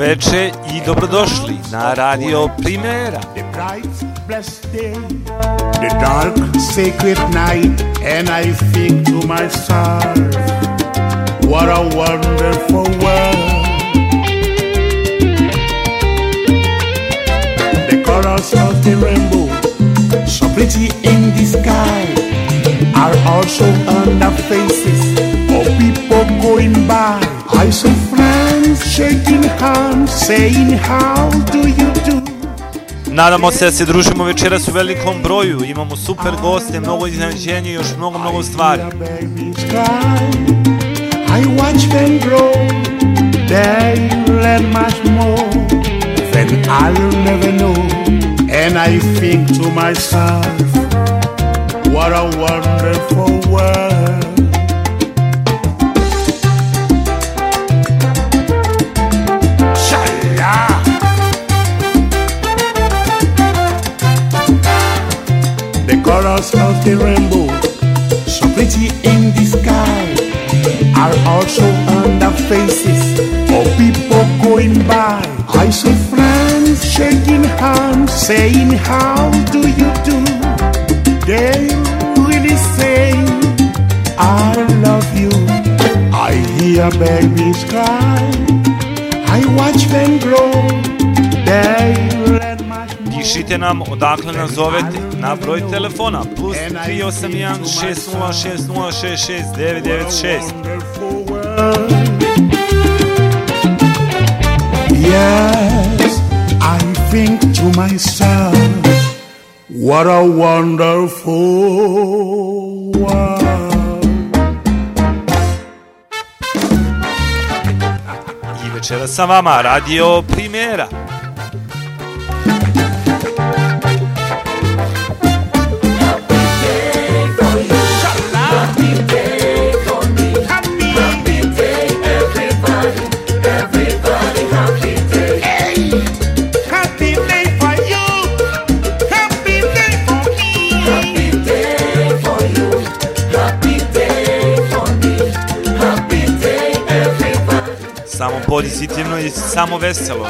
Dobroveče i dobrodošli na Radio Primera. The bright, blessed day, the dark, sacred night, and I think to myself, what a wonderful world. The colors of the rainbow, so pretty in the sky, are also on the faces of people going by. I saw shaking hands, saying, How do you do? Nadamo se da se družimo večeras u velikom broju, imamo super goste, mnogo iznenađenja i još mnogo, mnogo stvari. The babies cry. I watch them grow. They learn much more than I'll never know. And I think to myself, what a wonderful world. The colors of the rainbow, so pretty in the sky, are also on the faces of people going by. I see friends shaking hands, saying, How do you do? They really say, I love you. I hear babies cry. I watch them grow. They. Pišite nam odakle nas zovete na broj telefona plus 381 606 066 996. wonderful world. Yes, I think to myself, what a wonderful world. I večera sa vama Radio Primera. Pozitivno i samo veselo,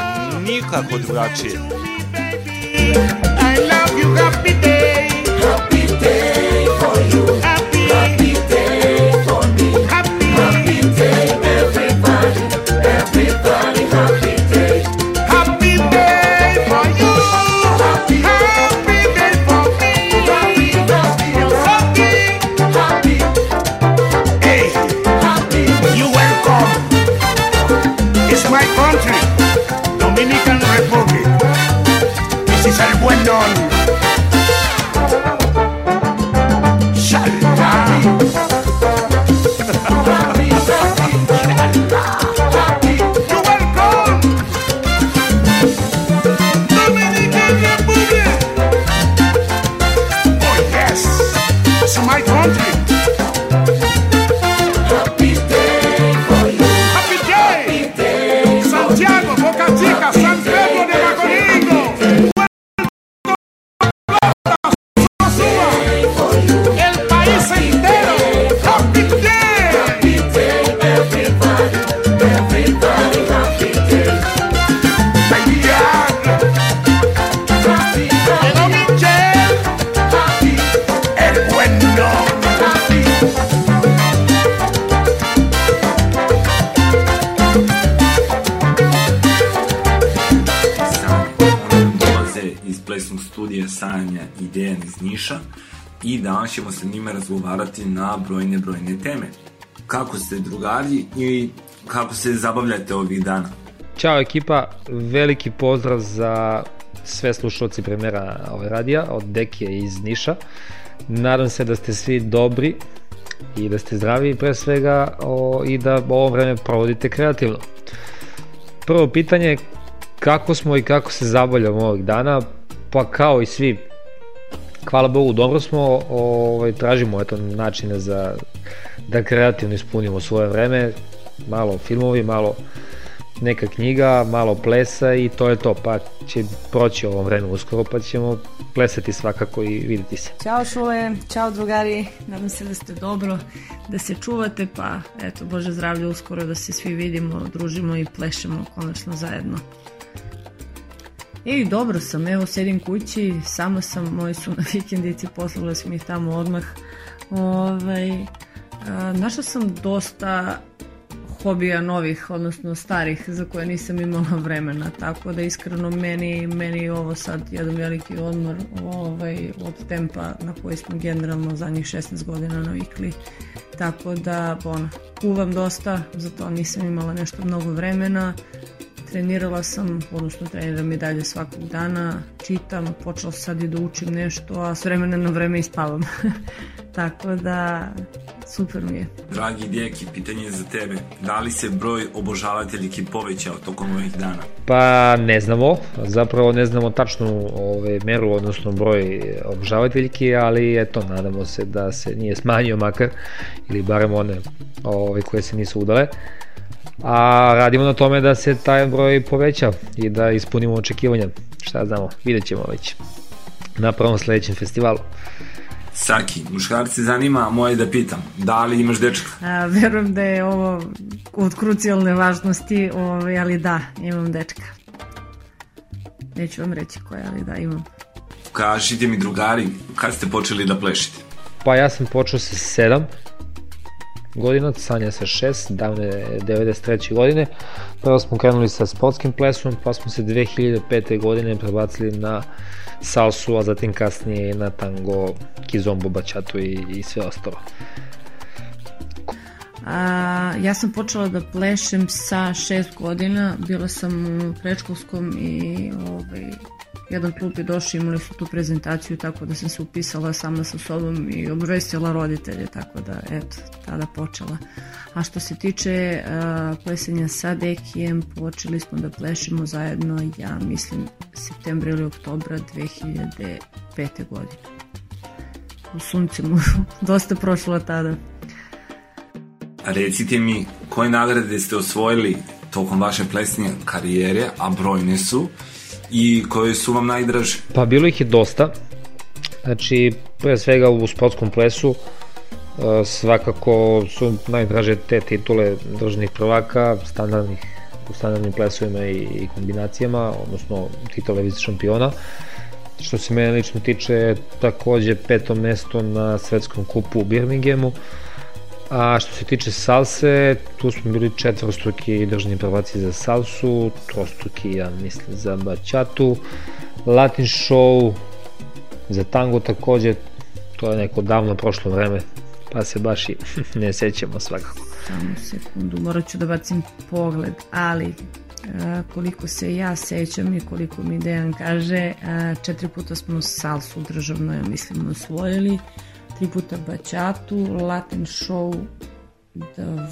nikako drugačije. I love you, kako se zabavljate ovih dana? Ćao ekipa, veliki pozdrav za sve slušalci premijera ove radija od Dekije iz Niša. Nadam se da ste svi dobri i da ste zdravi pre svega o, i da ovo vreme provodite kreativno. Prvo pitanje, kako smo i kako se zabavljamo ovih dana, pa kao i svi, hvala Bogu, dobro smo, ovaj, tražimo eto, načine za da kreativno ispunimo svoje vreme, malo filmovi, malo neka knjiga, malo plesa i to je to, pa će proći ovo vreme uskoro, pa ćemo plesati svakako i videti se. Ćao Šule, čao drugari, nadam se da ste dobro, da se čuvate, pa eto, Bože zdravlje uskoro da se svi vidimo, družimo i plešemo konačno zajedno. I dobro sam, evo sedim kući, sama sam, moji su na vikendici, poslala sam ih tamo odmah. Ovaj, našla sam dosta hobija novih, odnosno starih, za koje nisam imala vremena, tako da iskreno meni, meni ovo sad jedan veliki odmor ovaj, od tempa na koji smo generalno zadnjih 16 godina navikli. Tako da, ono, kuvam dosta, zato nisam imala nešto mnogo vremena, trenirala sam, odnosno treniram i dalje svakog dana, čitam, počela sad i da učim nešto, a s vremena na vreme i spavam. Tako da, super mi je. Dragi djeki, pitanje je za tebe. Da li se broj obožavateljiki povećao tokom ovih dana? Pa ne znamo, zapravo ne znamo tačnu ove, meru, odnosno broj obožavateljki, ali eto, nadamo se da se nije smanjio makar, ili barem one ove, koje se nisu udale a radimo na tome da se taj broj poveća i da ispunimo očekivanja. Šta znamo, vidjet ćemo već na prvom sledećem festivalu. Saki, muškarci zanima, moje da pitam, da li imaš dečka? A, verujem da je ovo od krucijalne važnosti, ovaj, ali da, imam dečka. Neću vam reći koja, ali da, imam. Kažite mi drugari, kad ste počeli da plešite? Pa ja sam počeo sa sedam, godina, Sanja sa 6, davne 93. godine. Prvo smo krenuli sa sportskim plesom, pa smo se 2005. godine prebacili na salsu, a zatim kasnije na tango, kizombo, bačatu i, i sve ostalo. A, ja sam počela da plešem sa šest godina, bila sam u predškolskom i ovaj, jedan klub je došao, imali su tu prezentaciju, tako da sam se upisala sama sa sobom i obvestila roditelje, tako da, eto, tada počela. A što se tiče uh, plesenja sa Dekijem, počeli smo da plešemo zajedno, ja mislim, septembra ili oktobra 2005. godine. U sunce mu dosta prošlo tada. A recite mi, koje nagrade ste osvojili tokom vaše plesnje karijere, a brojne su, i koje su vam najdraže? Pa bilo ih je dosta. Znači, pre svega u sportskom plesu e, svakako su najdraže te titule državnih prvaka, standardnih, u standardnim plesovima i, kombinacijama, odnosno titule vice šampiona. Što se mene lično tiče, takođe peto mesto na svetskom kupu u Birminghamu, A što se tiče salse, tu smo bili četvrostruki državni prvaci za salsu, trostruki, ja mislim, za bačatu, latin show, za tango takođe, to je neko davno prošlo vreme, pa se baš i ne sećamo svakako. Samo sekundu, morat ću da bacim pogled, ali a, koliko se ja sećam i koliko mi Dejan kaže, a, četiri puta smo salsu državno, ja mislim, osvojili, tri puta bačatu, Latin show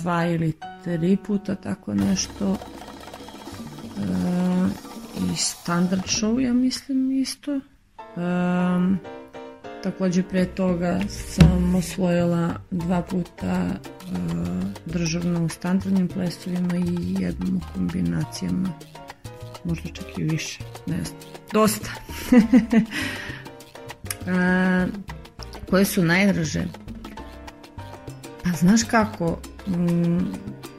dva ili tri puta tako nešto. E, i standard show ja mislim isto. E, takođe pre toga sam osvojila dva puta e, državno u standardnim plesovima i jednom u kombinacijama. Možda čak i više ne znam, dosta. E, koje su najdraže? Pa znaš kako, mm,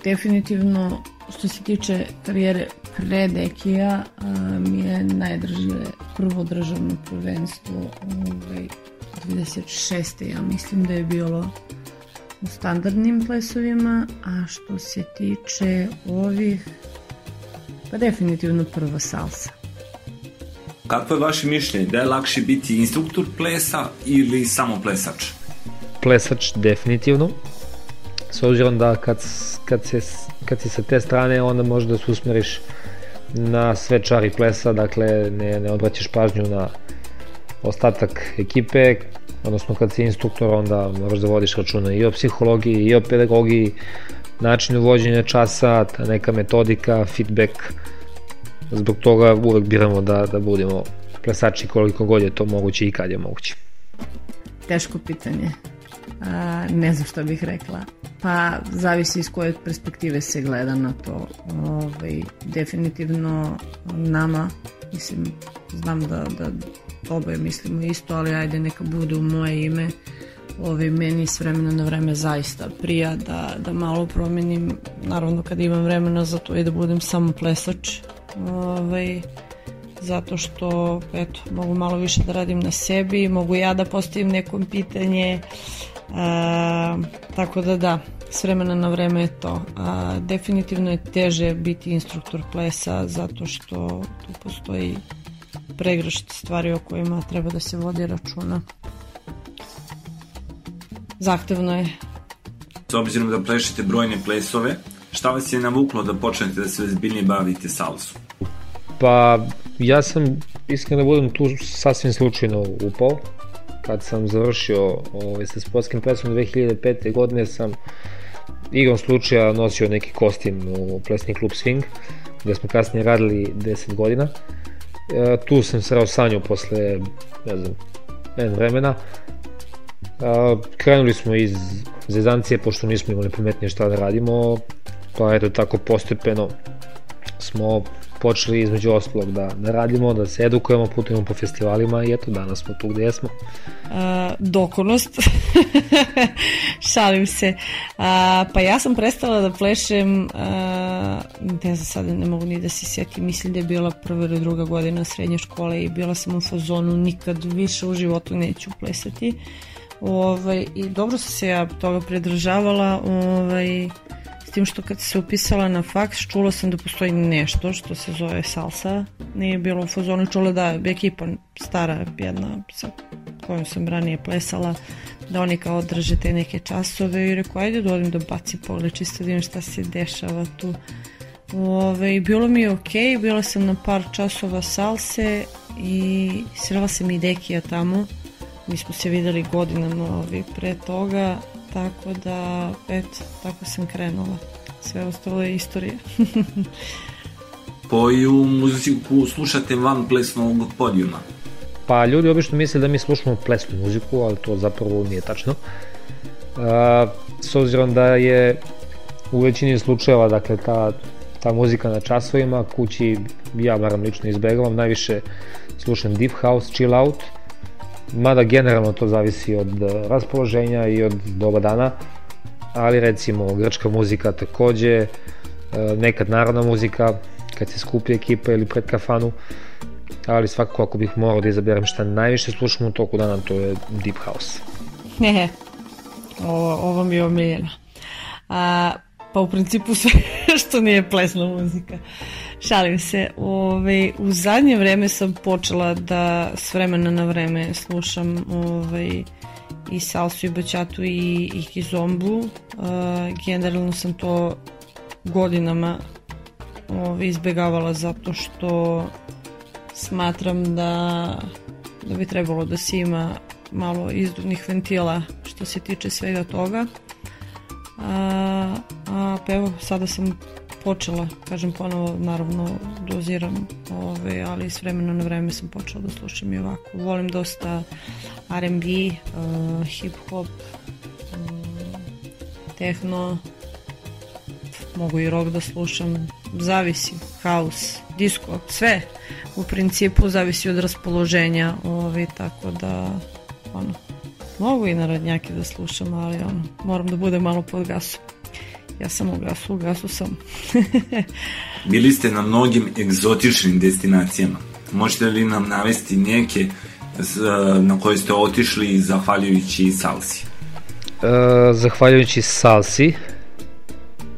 definitivno što se tiče karijere pre Dekija mi je najdraže prvo državno prvenstvo ovaj, 26. ja mislim da je bilo u standardnim plesovima, a što se tiče ovih, pa definitivno prva salsa. Kako je vaše mišljenje? Da je lakše biti instruktor plesa ili samo plesač? Plesač definitivno. S obzirom da kad, kad, se, kad si sa te strane onda možeš da se usmeriš na sve čari plesa, dakle ne, ne odvraćaš pažnju na ostatak ekipe, odnosno kad si instruktor onda moraš da vodiš računa i o psihologiji i o pedagogiji, načinu vođenja časa, ta neka metodika, feedback, zbog toga uvek biramo da, da budemo plesači koliko god je to moguće i kad je moguće. Teško pitanje. A, ne znam šta bih rekla. Pa zavisi iz koje perspektive se gleda na to. Ovaj, definitivno nama, mislim, znam da, da oboje mislimo isto, ali ajde neka bude u moje ime. Ovaj, meni s vremena na vreme zaista prija da, da malo promenim, naravno kad imam vremena za to i da budem samo plesač. Ovaj, zato što eto, mogu malo više da radim na sebi, mogu ja da postavim nekom pitanje, a, tako da da, s vremena na vreme je to. A, definitivno je teže biti instruktor plesa zato što tu postoji pregršt stvari o kojima treba da se vodi računa. Zahtevno je. S obzirom da plešete brojne plesove, šta vas je navuklo da počnete da se zbiljnije bavite salsu? Pa ja sam iskreno da budem tu sasvim slučajno upao. Kad sam završio ovaj, sa sportskim plesom 2005. godine sam igrom slučaja nosio neki kostim u plesni klub Swing, gde smo kasnije radili 10 godina. E, tu sam srao sanju posle, ne znam, jedan vremena. E, krenuli smo iz zezancije, pošto nismo imali pametnije šta da radimo, pa eto tako postepeno smo počeli između ostalog da, da radimo, da se edukujemo, putujemo po festivalima i eto danas smo tu gde smo. Uh, dokonost. Šalim se. Uh, pa ja sam prestala da plešem, uh, ne znam sada ne mogu ni da se sjetim, mislim da je bila prva ili druga godina srednje škole i bila sam u fazonu nikad više u životu neću plesati. Ovaj, I dobro sam se ja toga pridržavala. Ovaj, S tim što kad se upisala na faks, čula sam da postoji nešto što se zove salsa. Nije bilo u fazonu, čula da je ekipa stara jedna sa kojom sam ranije plesala, da oni kao drže te neke časove i rekao, ajde da odim da baci pogled, čisto da šta se dešava tu. Ove, bilo mi je okej, okay, bila sam na par časova salse i srela sam i Dekija tamo. Mi smo se videli godinama ovi, pre toga Tako da, eto, tako sam krenula. Sve ostalo je istorija. Koju muziku slušate van plesnog podijuma? Pa ljudi obično misle da mi slušamo plesnu muziku, ali to zapravo nije tačno. A, s obzirom da je u većini slučajeva, dakle, ta, ta muzika na časovima, kući ja baram lično izbegavam, najviše slušam deep house, chill out, mada generalno to zavisi od e, raspoloženja i od doba dana, ali recimo grčka muzika takođe, e, nekad narodna muzika, kad se skupi ekipa ili pred kafanu, ali svakako ako bih morao da izaberem šta najviše slušam u toku dana, to je Deep House. Ne, ovo, ovo mi je omiljeno. A, pa u principu sve što nije plesna muzika. Šalim se. Ove, u zadnje vreme sam počela da s vremena na vreme slušam ovaj, i salsu i baćatu i, i kizombu. Uh, generalno sam to godinama ove, izbegavala zato što smatram da, da bi trebalo da se ima malo izduvnih ventila što se tiče svega toga. A, a pa evo, sada sam počela, kažem ponovo, naravno doziram, ove, ali s vremena na vreme sam počela da slušam i ovako. Volim dosta R&B, uh, hip-hop, um, tehno, mogu i rock da slušam, zavisi, house, disco, sve u principu zavisi od raspoloženja, ove, tako da ono, mogu i narodnjake da slušam, ali ono, moram da budem malo pod gasom. Ja sam u gasu, u gasu sam. Bili ste na mnogim egzotičnim destinacijama. Možete li nam navesti neke na koje ste otišli zahvaljujući salsi? E, zahvaljujući salsi,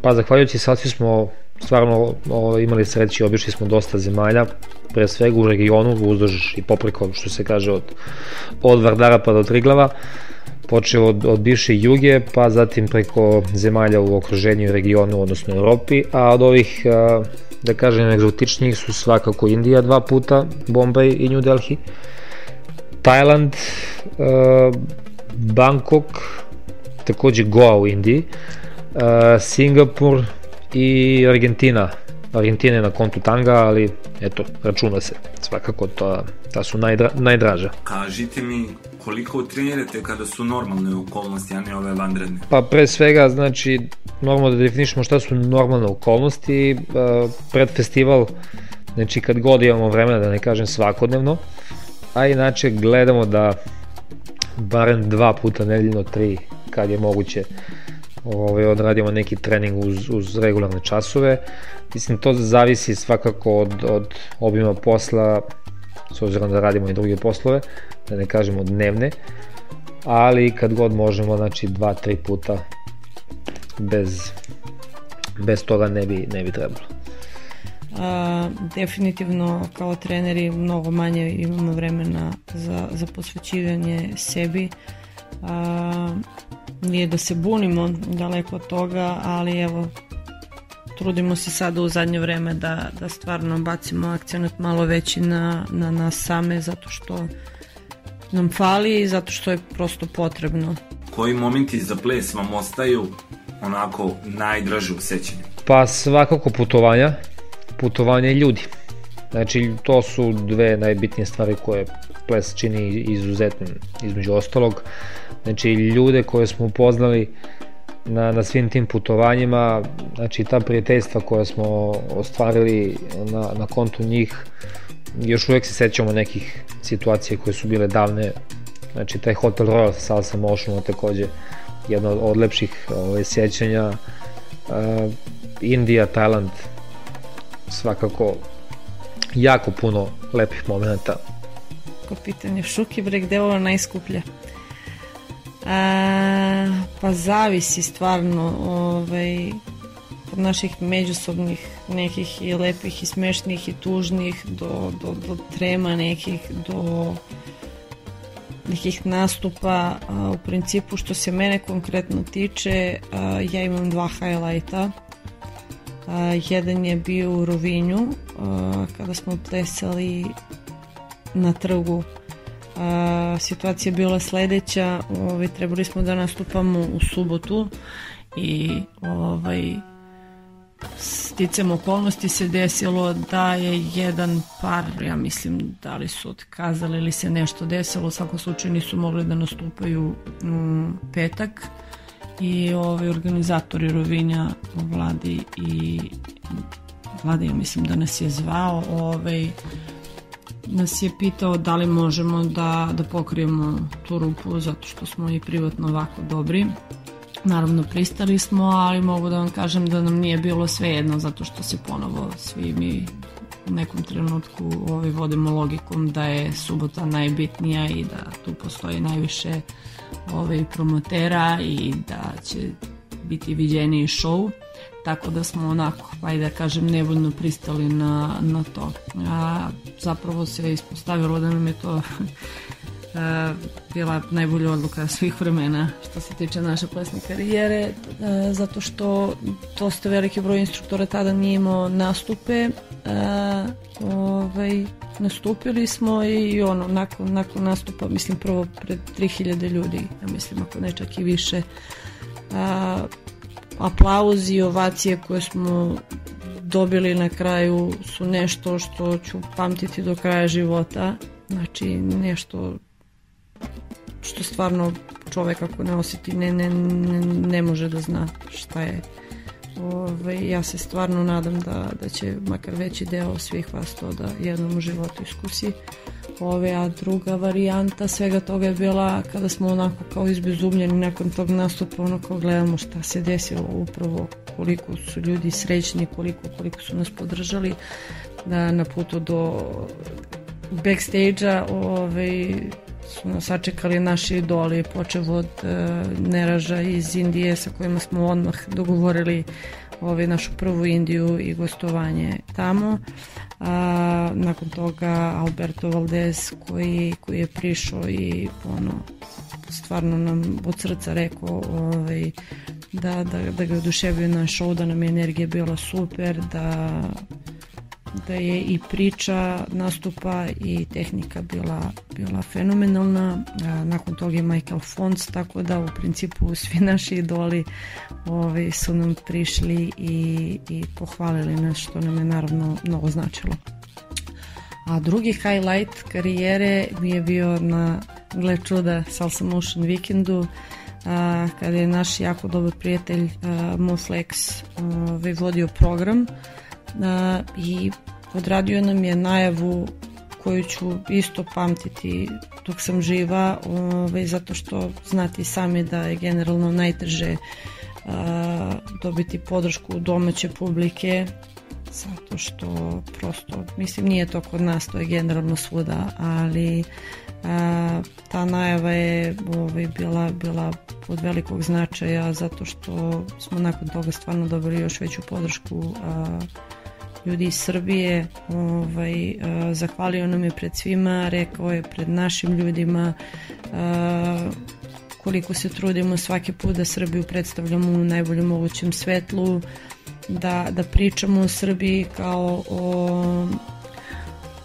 pa zahvaljujući salsi smo stvarno o, imali sreći, obišli smo dosta zemalja, pre svega u regionu, uzduž i popreko, što se kaže, od, od Vardara pa do Triglava počeo od, od bivše Juge, pa zatim preko zemalja u okruženju i regionu, odnosno Europi, a od ovih, da kažem, egzotičnijih su svakako Indija dva puta, Bombay i New Delhi, Tajland, Bangkok, takođe Goa u Indiji, Singapur i Argentina, Argentine na kontu tanga, ali eto, računa se. Svakako ta, ta su najdra, najdraža. Kažite mi koliko trenirate kada su normalne okolnosti, a ne ove vanredne? Pa pre svega, znači, normalno da definišemo šta su normalne okolnosti. Pred festival, znači kad god imamo vremena, da ne kažem svakodnevno, a inače gledamo da barem dva puta nedeljno, tri, kad je moguće, ovaj, odradimo neki trening uz, uz regularne časove. Mislim, to zavisi svakako od, od obima posla, s obzirom da radimo i druge poslove, da ne kažemo dnevne, ali kad god možemo, znači dva, tri puta bez, bez toga ne bi, ne bi trebalo. A, definitivno kao treneri mnogo manje imamo vremena za, za posvećivanje sebi. A, nije da se bunimo daleko od toga, ali evo trudimo se sada u zadnje vreme da, da stvarno bacimo akcenat malo veći na, na nas same zato što nam fali i zato što je prosto potrebno. Koji momenti za ples vam ostaju onako najdraže u sećanju? Pa svakako putovanja, putovanja i ljudi. Znači to su dve najbitnije stvari koje ples čini izuzetnim između ostalog. Znači ljude koje smo upoznali na, na svim tim putovanjima, znači ta prijateljstva koja smo ostvarili na, na kontu njih, još uvek se sećamo nekih situacija koje su bile davne, znači taj Hotel Royal sa Salsa Motionom takođe jedno od lepših ovaj, sjećanja, uh, Indija, Tajland, svakako jako puno lepih momenta. Ko pitanje, Šuki Breg, gde ovo najskuplja? A, pa zavisi stvarno ovaj, od naših međusobnih nekih i lepih i smešnih i tužnih do, do, do trema nekih, do nekih nastupa. A, u principu što se mene konkretno tiče, a, ja imam dva highlighta. A, jedan je bio u Rovinju kada smo plesali na trgu a, situacija bila sledeća, ovaj, trebali smo da nastupamo u subotu i ovaj, sticam okolnosti se desilo da je jedan par, ja mislim da li su otkazali ili se nešto desilo, u svakom slučaju nisu mogli da nastupaju u petak i ovaj, organizatori Rovinja Vladi i Vladi ja mislim da nas je zvao ovaj, nas je pitao da li možemo da, da pokrijemo tu rupu zato što smo i privatno ovako dobri. Naravno pristali smo, ali mogu da vam kažem da nam nije bilo sve jedno zato što se ponovo svi mi u nekom trenutku ovaj, vodimo logikom da je subota najbitnija i da tu postoji najviše ovaj, promotera i da će biti viđeniji show tako da smo onako, ajde da kažem, nevoljno pristali na, na to. A zapravo se ispostavilo da nam je to a, bila najbolja odluka svih vremena što se tiče naše plesne karijere, a, zato što dosta veliki broj instruktora tada nije imao nastupe, a, ovaj, nastupili smo i ono, nakon, nakon nastupa, mislim prvo pred 3000 ljudi, ja mislim ako ne čak i više, a, aplauzi i ovacije koje smo dobili na kraju su nešto što ću pamtiti do kraja života. Znači nešto što stvarno čovek ako ne osjeti ne, ne, ne, ne može da zna šta je. Ove, ja se stvarno nadam da, da će makar veći deo svih vas to da jednom u životu iskusi. Ove, a druga varijanta svega toga je bila kada smo onako kao izbezumljeni nakon tog nastupa onako gledamo šta se desilo upravo koliko su ljudi srećni, koliko, koliko su nas podržali da na putu do backstage-a ovaj, su nas sačekali naši idoli, počev od uh, Neraža iz Indije sa kojima smo odmah dogovorili ovaj, našu prvu Indiju i gostovanje tamo. A, nakon toga Alberto Valdez koji, koji je prišao i ono, stvarno nam od srca rekao ovaj, da, da, da ga oduševio na show, da nam je energija bila super, da da je i priča nastupa i tehnika bila, bila fenomenalna. A, nakon toga je Michael Fons, tako da u principu svi naši idoli ovaj, su nam prišli i, i pohvalili nas što nam je naravno mnogo značilo. A drugi highlight karijere mi je bio na gle čuda Salsa Motion Weekendu a, kada je naš jako dobar prijatelj a, Moflex ovaj, vodio program a, i odradio nam je najavu koju ću isto pamtiti dok sam živa ovaj, zato što znate sami da je generalno najteže a, dobiti podršku domaće publike zato što prosto, mislim nije to kod nas, to je generalno svuda, ali a, ta najava je ovaj, bila, bila od velikog značaja zato što smo nakon toga stvarno dobili još veću podršku a, ljudi iz Srbije ovaj, zahvalio nam je pred svima, rekao je pred našim ljudima koliko se trudimo svaki put da Srbiju predstavljamo u najboljem mogućem svetlu, da, da pričamo o Srbiji kao o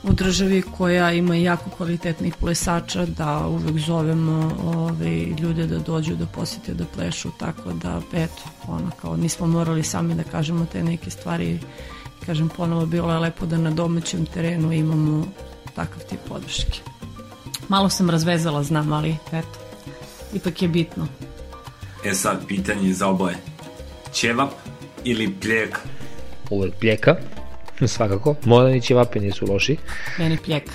u državi koja ima jako kvalitetnih plesača, da uvek zovemo ove, ljude da dođu da posete da plešu, tako da eto, ono kao nismo morali sami da kažemo te neke stvari, kažem ponovo bilo je lepo da na domaćem terenu imamo takav tip podrške. Malo sam razvezala, znam, ali eto, ipak je bitno. E sad, pitanje za oboje. Ćevap ili pljek? Uvek pljeka, svakako. Modani ćevapi nisu loši. Meni pljeka.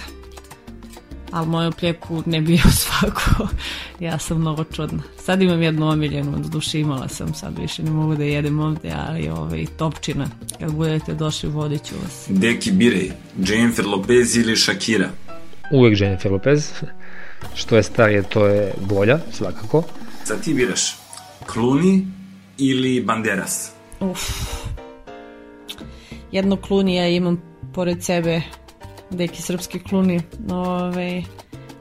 Ali moju pljeku ne bio svako. ja sam mnogo čudna. Sad imam jednu omiljenu, od duše imala sam, sad više ne mogu da jedem ovde, ali ovaj, topčina. Kad budete došli, vodit ću vas. Deki birej, Jennifer Lopez ili Shakira? Uvek Jennifer Lopez. Što je starije, to je bolja, svakako. Sad ti biraš Clooney ili Banderas? Uf. Jedno klunija imam pored sebe, neki srpski kluni, ove,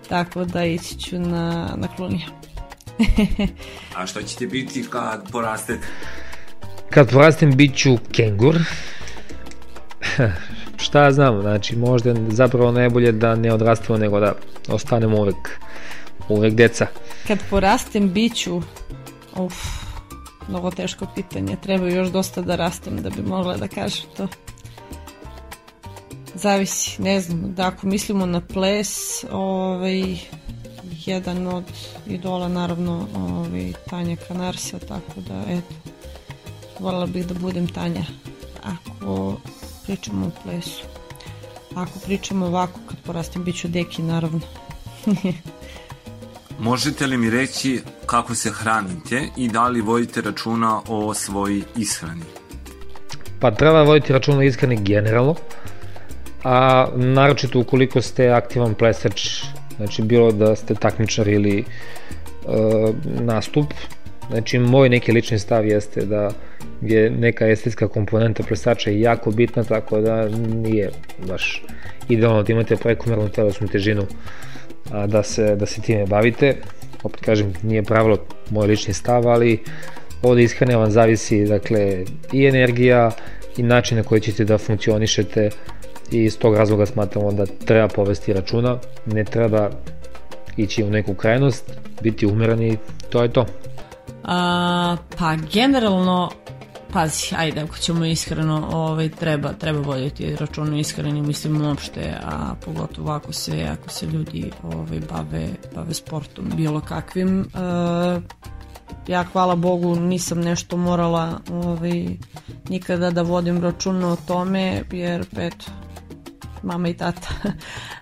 tako da ići ću na, na klunija. A što ćete biti kad porastete? Kad porastem bit ću kengur. Šta znam, znači možda zapravo najbolje da ne odrastemo nego da ostanemo uvek, uvek deca. Kad porastem bit ću, uf, mnogo teško pitanje, treba još dosta da rastem da bi mogla da kažem to. Zavisi, ne znam, da ako mislimo na ples, ovaj, jedan od idola naravno ovaj, Tanja Kanarsa, tako da eto, voljela bih da budem Tanja ako pričamo o plesu. Ako pričamo ovako, kad porastem, bit ću deki, naravno. Možete li mi reći kako se hranite i da li vodite računa o svojoj ishrani? Pa treba voditi računa o ishrani generalno, a naročito ukoliko ste aktivan plesač, znači bilo da ste takmičar ili e, nastup, znači moj neki lični stav jeste da je neka estetska komponenta plesača jako bitna, tako da nije baš idealno da imate prekomernu telesnu težinu a, da, se, da se time bavite. Opet kažem, nije pravilo moj lični stav, ali od ishrane vam zavisi dakle, i energija i način na koji ćete da funkcionišete i iz tog razloga smatramo da treba povesti računa, ne treba ići u neku krajnost, biti umeren i to je to. A, pa generalno pazi, ajde, ako ćemo iskreno, ovaj, treba, treba voditi račun o ishrani, mislim uopšte, a pogotovo ako se, ako se ljudi ovaj, bave, bave sportom bilo kakvim. E, ja, hvala Bogu, nisam nešto morala ovaj, nikada da vodim račun o tome, jer, eto, mama i tata.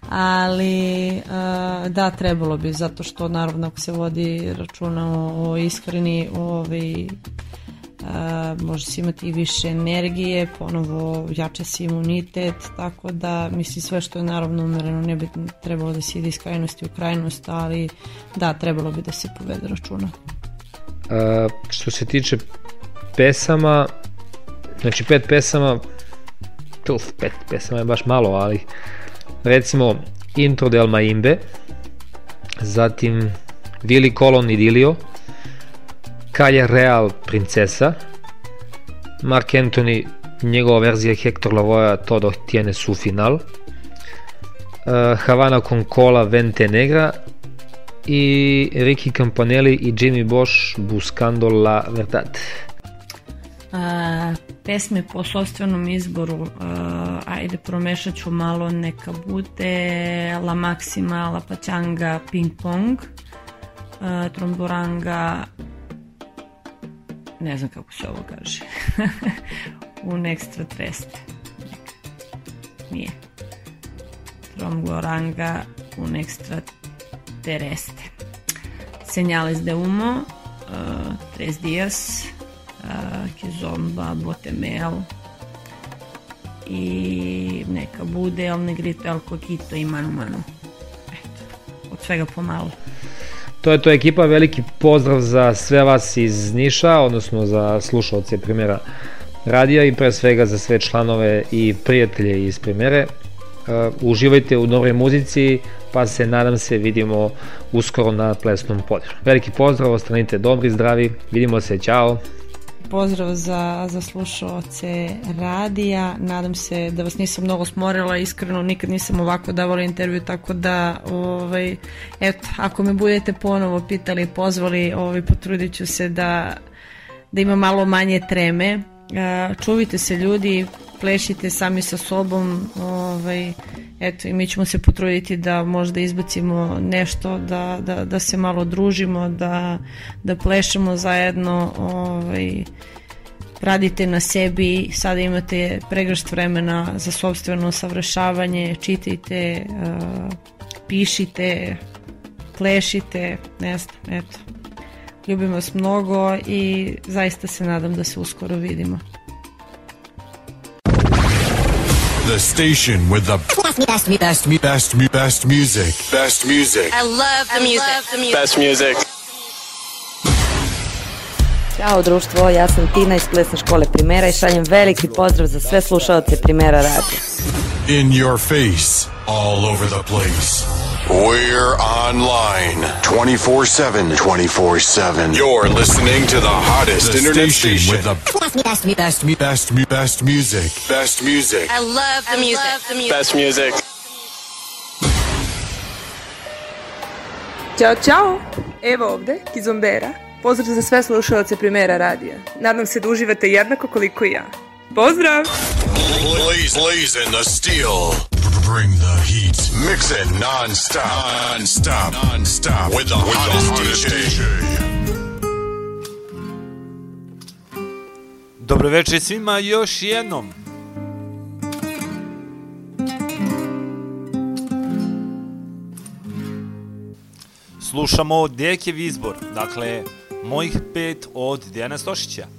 Ali uh, da, trebalo bi, zato što naravno ako se vodi računa o, o ishrani, ovaj, Uh, može se imati i više energije, ponovo jače se imunitet, tako da mislim sve što je naravno umereno ne bi trebalo da se ide iz krajnosti u krajnost, ali da, trebalo bi da se povede računa. Uh, što se tiče pesama, znači pet pesama, tuf, pet pesama je baš malo, ali recimo Intro del Maimbe, zatim Vili Colon Idilio, Calja Real Princesa, Mark Anthony njegova verzija Hector Lavoja Todo tiene su final, uh, Havana con Cola Vente Negra i Ricky Campanelli i Jimmy Bosch Buscando la Verdad. Pesme po sobstvenom izboru, ajde promešat ću malo, neka bude La Maxima, La Pachanga, Ping Pong, Tromboranga, ne znam kako se ovo kaže, un extra treste. Nije. Tromboranga, un extra tereste. Señales de humo, uh, Tres días, uh, Kizomba, Botemel i neka bude El Negrito, El Coquito i Manu Manu. Eto, od svega pomalo. To je to ekipa, veliki pozdrav za sve vas iz Niša, odnosno za slušalce primjera radija i pre svega za sve članove i prijatelje iz primjere. Uh, uživajte u dobroj muzici, pa se nadam se vidimo uskoro na plesnom polju. Veliki pozdrav, ostanite dobri, zdravi, vidimo se, čao! Pozdrav za, za slušalce radija, nadam se da vas nisam mnogo smorila, iskreno nikad nisam ovako davala intervju, tako da ovaj, eto, ako me budete ponovo pitali, pozvali, ovaj, potrudit ću se da, da ima malo manje treme, čuvite se ljudi, plešite sami sa sobom, ovaj, eto i mi ćemo se potruditi da možda izbacimo nešto, da, da, da se malo družimo, da, da plešemo zajedno, ovaj, radite na sebi, sada imate pregršt vremena za sobstveno savršavanje, čitajte, uh, pišite, plešite, ne znam, eto. Ljubim vas mnogo i zaista se nadam da se uskoro vidimo. The station with the best, best, best, best, best music. Best music. I love the music. Best music. Ćao društvo, ja sam Tina iz plesne škole Primera i šaljem veliki pozdrav za sve slušalce Primera radija. In your face, all over the place. We're online 24 7. 24 7. You're listening to the hottest the internet station, station with the best, best, best, best, best music. Best music. I love the music. Love the music. Best music. Ćao, čao! Evo ovde, Kizombera. Pozdrav za sve slušalce Primera radija. Nadam se da uživate jednako koliko i ja. Pozdrav! Blaze, blazing the steel. Bring the heat. Mix it non-stop. Non-stop. Non-stop. With the With hottest, the hottest DJ. Dobro večer svima još jednom. Slušamo Dekev izbor, dakle, mojih pet od Dejana Stošića.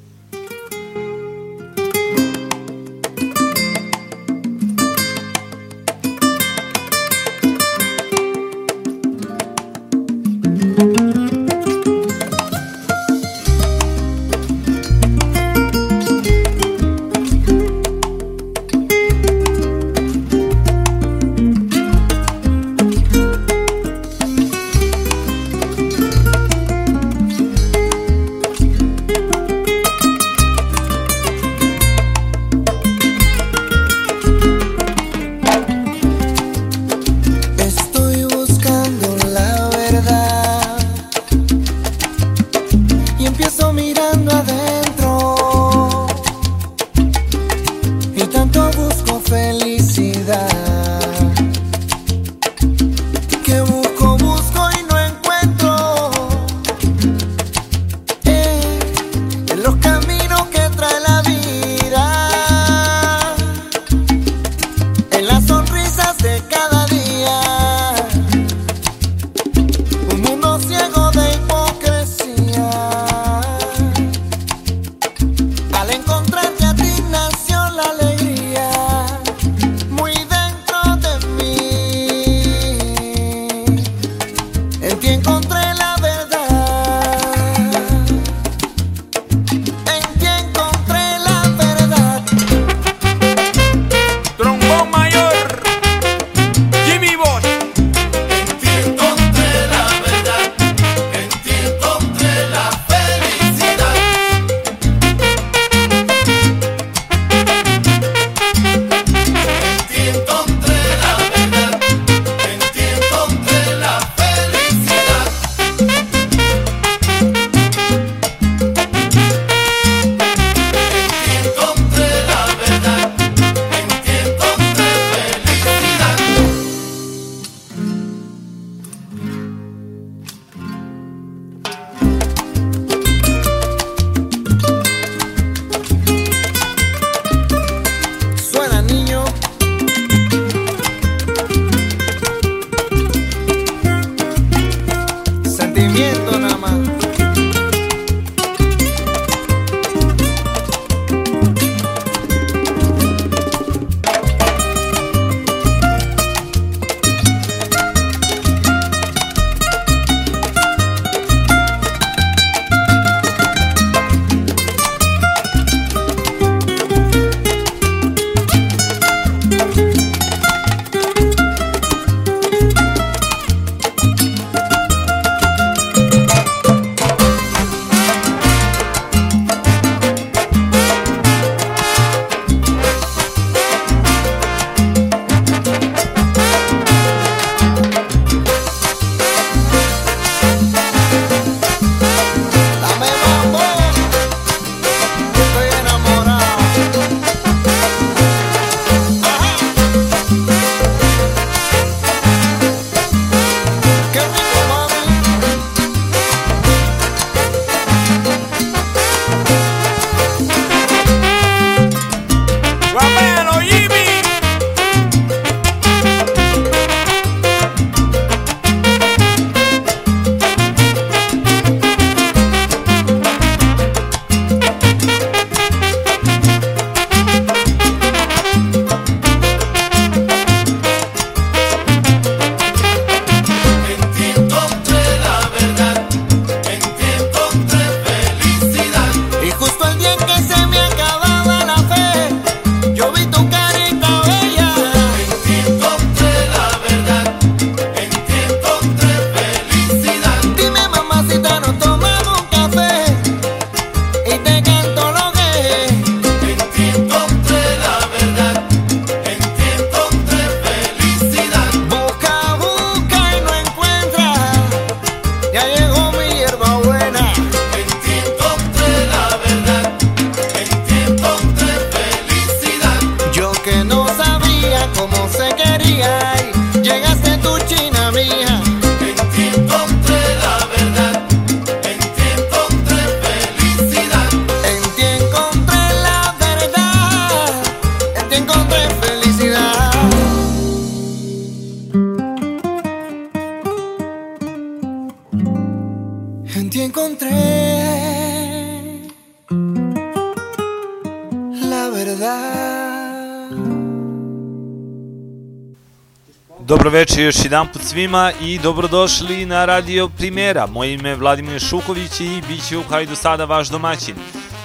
Dobroveče još jedan put svima i dobrodošli na Radio Primera. Moje ime je Vladimir Šuković i bit ću kao i do sada vaš domaćin.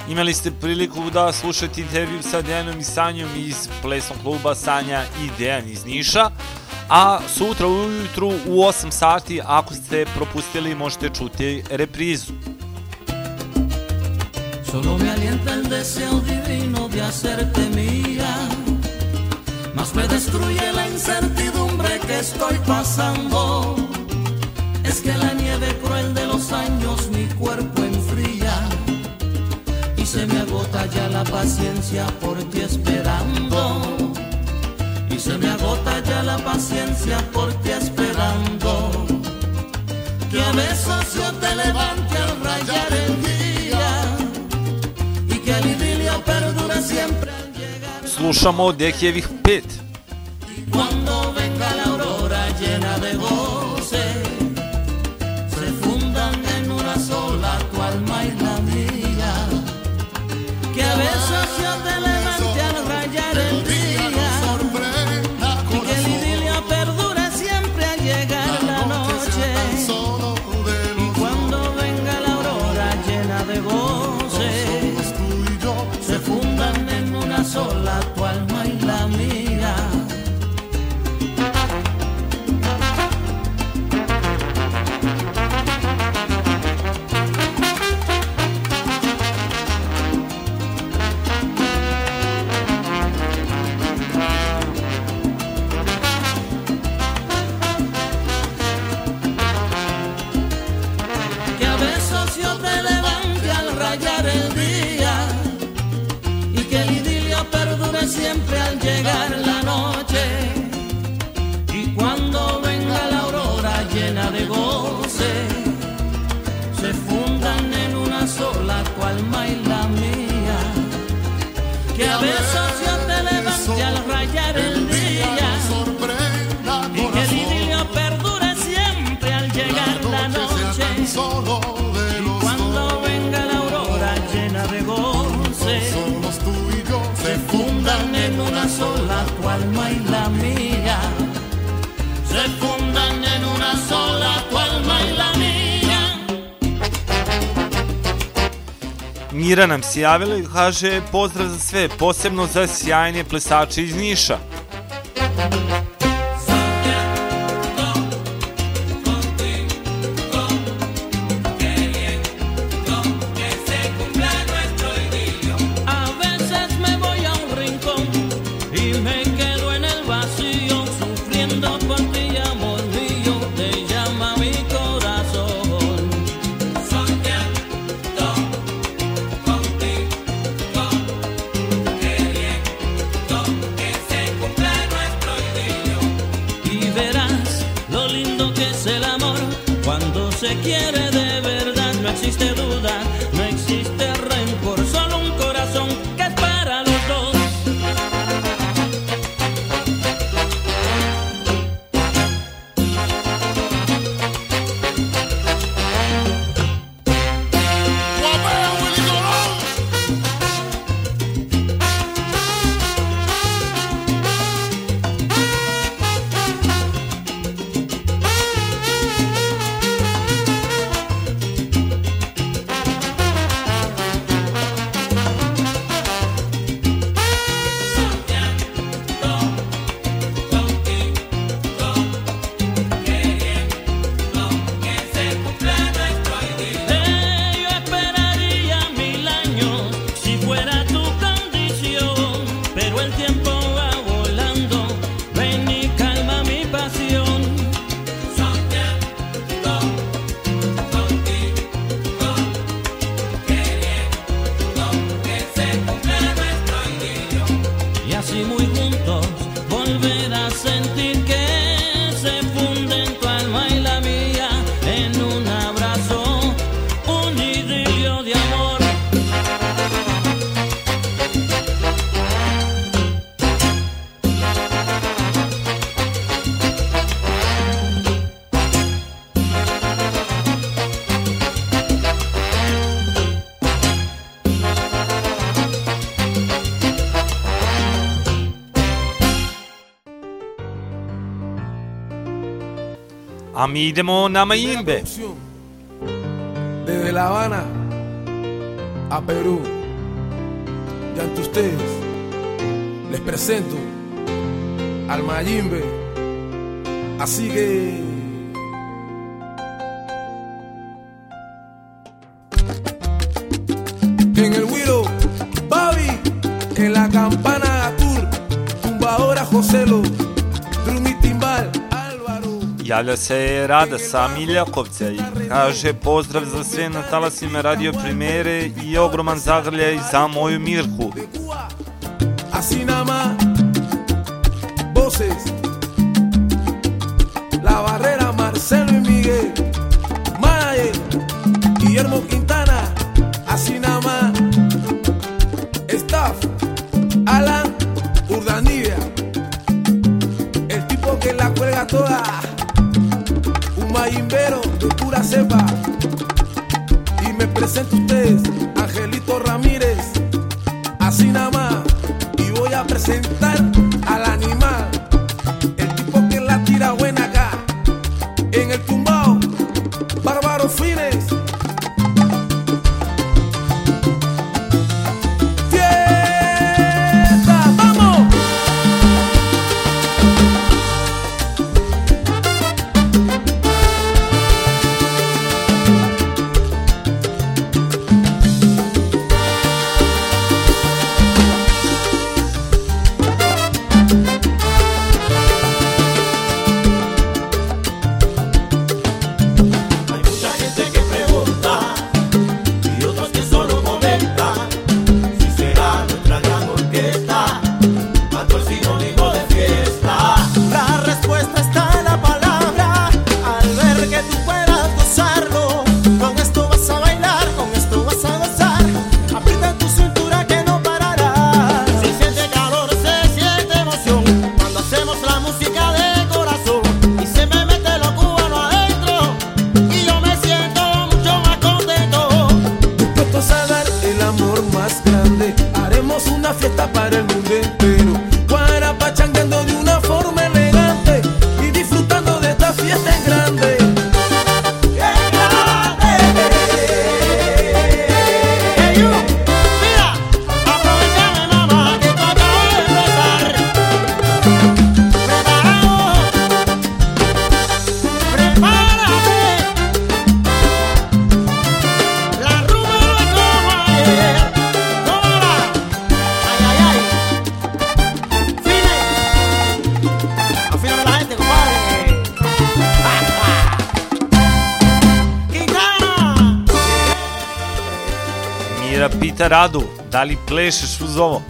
Imali ste priliku da slušate intervju sa Dejanom i Sanjom iz plesnog kluba Sanja i Dejan iz Niša, a sutra ujutru u 8 sati, ako ste propustili, možete čuti reprizu. Solo me alienta el deseo divino de hacerte mía, más me destruye la incertidumbre que estoy pasando. Es que la nieve cruel de los años mi cuerpo enfría y se me agota ya la paciencia por ti esperando. Y se me agota ya la paciencia por ti esperando. Que a besos yo te levante al rayar el día y que el idilio perdure siempre. Slušamo Dehjevih 5 sola tu alma y la mía se fundan en una sola tu alma y la mía Mira nam se javila i kaže pozdrav za sve, posebno za sjajne plesače iz Niša. עמידמו נמאימבה. Desde La Habana a Perú, y ante ustedes les presento al Mayimbe. Así que javlja se Rada sa Miljakovca i kaže pozdrav za sve na talasima radio primere i ogroman zagrljaj za moju Mirku. Radu, da li plešeš uz ovo?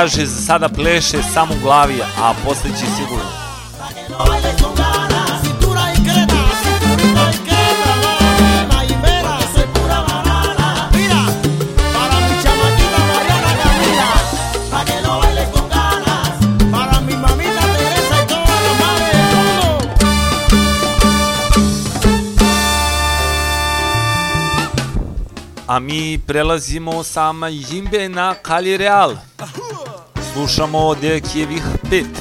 traži, sada pleše samo u glavi, a poslije će sigurno. A mi prelazimo sa Majimbe na Cali Real. slušamo Dekijevih 5.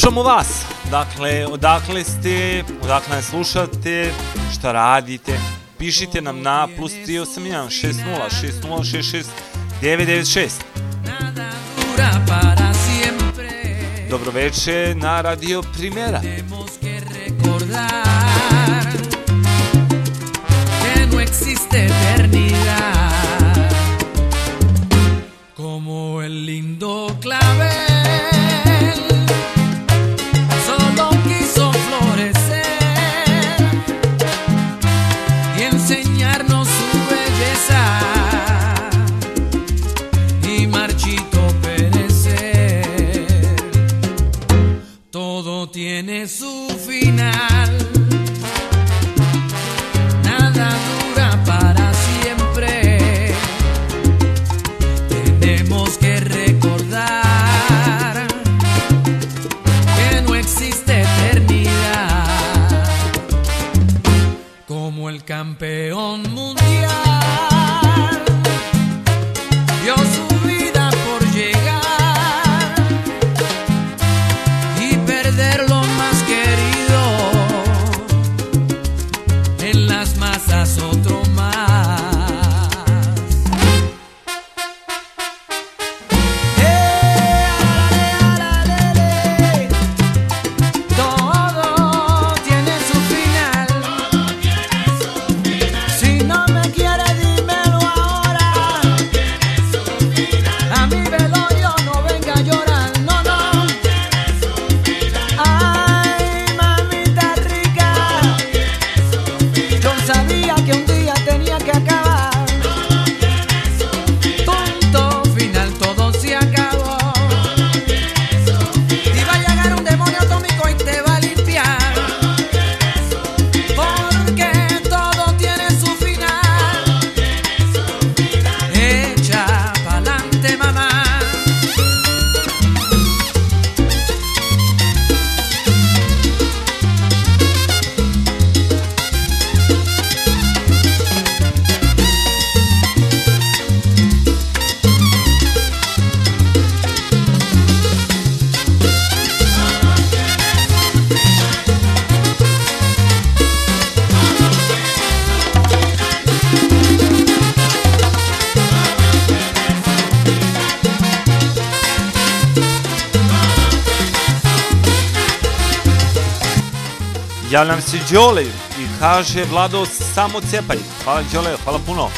slušamo vas. Dakle, odakle ste, odakle nas slušate, šta radite. Pišite nam na plus 381 60 60 996. Dobro Dobroveče na Radio Primera. Javljam se Đole i kaže Vlado samo cepaj. Hvala Đole, hvala puno.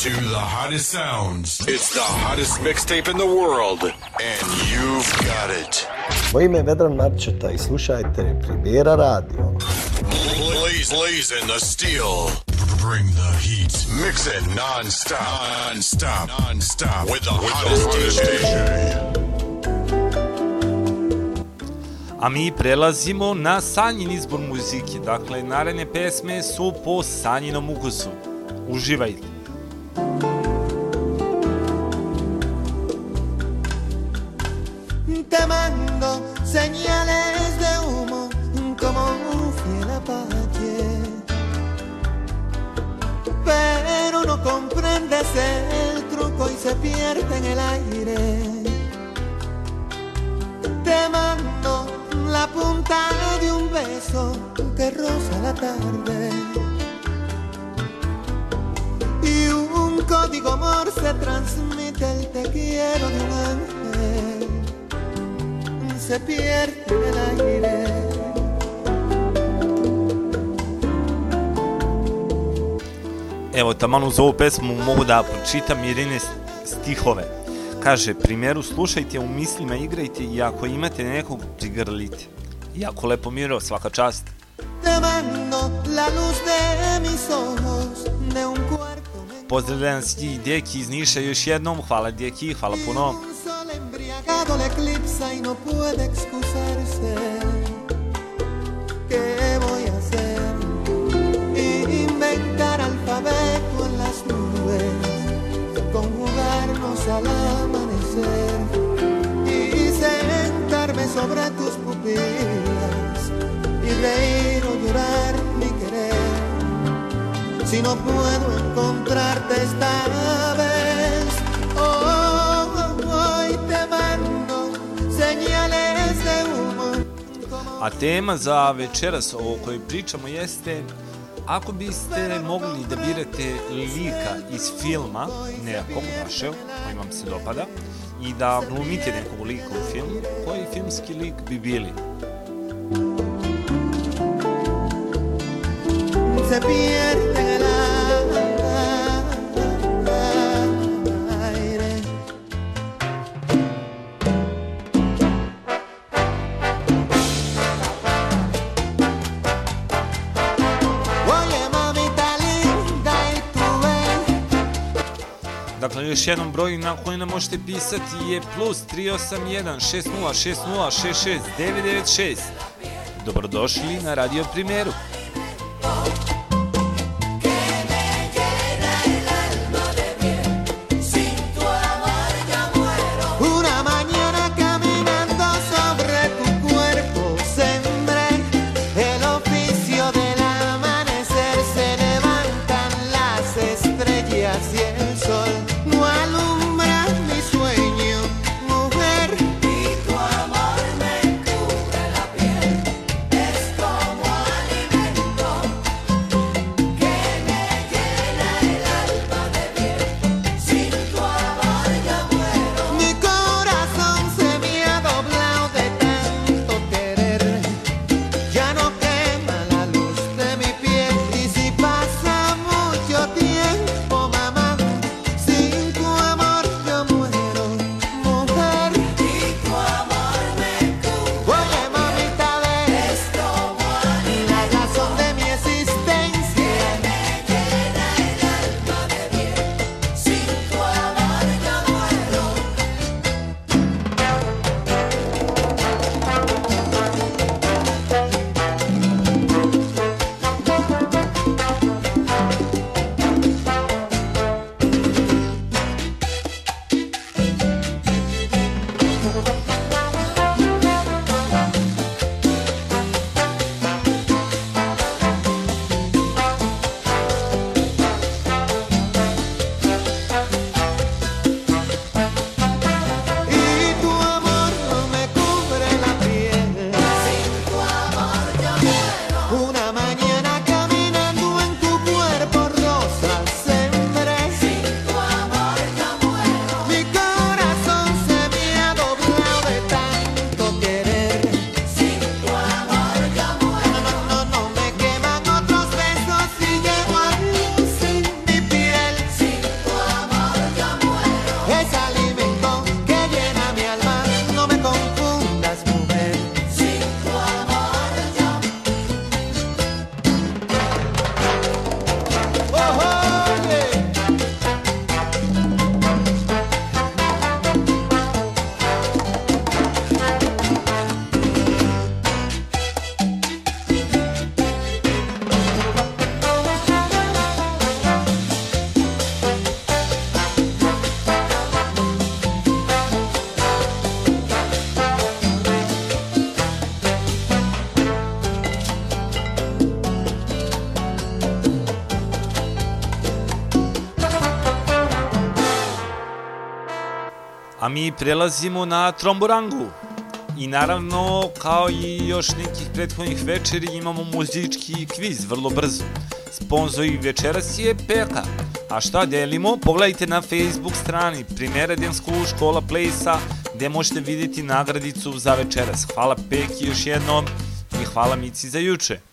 to the hottest sounds. It's the hottest mixtape in the world. And you've got it. Moje ime je Vedran Marčeta i slušajte Primjera Radio. Blaze, blaze in the steel. Bring the heat. Mix it non-stop. Non-stop. Non-stop. With the With hottest, the hottest DJ. DJ. A mi prelazimo na Sanjin izbor muzike, dakle naredne pesme su po Sanjinom ukusu. Uživajte! señales de humo como un fiel apache. Pero no comprendes el truco y se pierde en el aire. Te mando la punta de un beso que roza la tarde. Y un código amor se transmite el te quiero de un ángel. Se pierde en el aire. Evo, taman uz ovu pesmu mogu da pročitam Irine stihove. Kaže, primjeru, slušajte, u mislima igrajte i ako imate nekog, prigrlite. Jako lepo miro, svaka čast. Te mando la luz de mis ojos de un cuarto Pozdravljam svi Deki iz Niša još jednom. Hvala Deki, hvala puno. Embriagado le eclipsa y no puede excusarse. ¿Qué voy a hacer? Inventar alfabeto en las nubes, conjugarnos al amanecer y sentarme sobre tus pupilas y reír o llorar mi querer. Si no puedo encontrarte esta vez, hoy A tema za večeras o kojoj pričamo jeste ako biste mogli da birate lika iz filma, nekog vašeg, koji vam se dopada, i da glumite nekog lika u filmu, koji filmski lik bi bili? se još jednom broj na koji nam možete pisati je plus 381 60 60 66 996. Dobrodošli na Radio Primeru. mi prelazimo na Tromborangu. I naravno, kao i još nekih prethodnih večeri, imamo muzički kviz vrlo brzo. Sponzor i večeras je Peka. A šta delimo? Pogledajte na Facebook strani Primeradensko škola Plejsa, gde možete vidjeti nagradicu za večeras. Hvala Peki još jednom i hvala Mici za juče.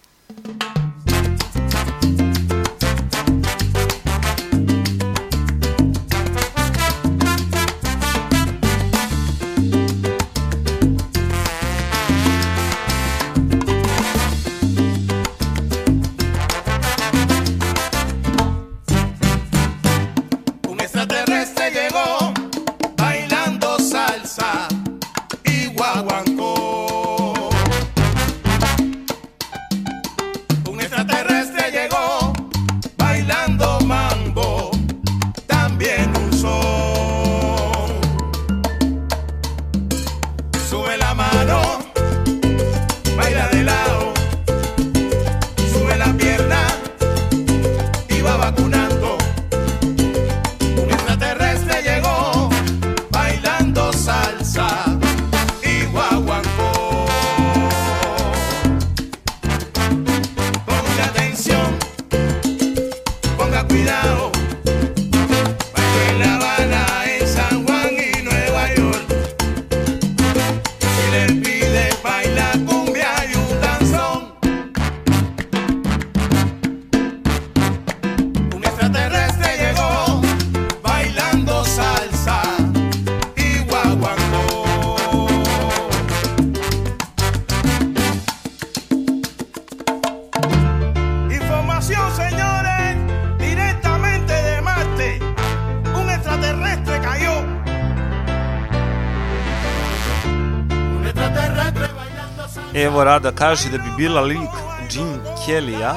Novo Rada kaže da bi bila lik Jim Kellya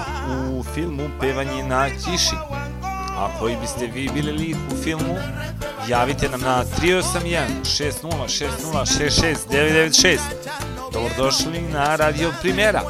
u filmu Pevanje na kiši. A koji biste vi bili lik u filmu, javite nam na 381 60 60 66 996. Dobrodošli na Radio Primjera.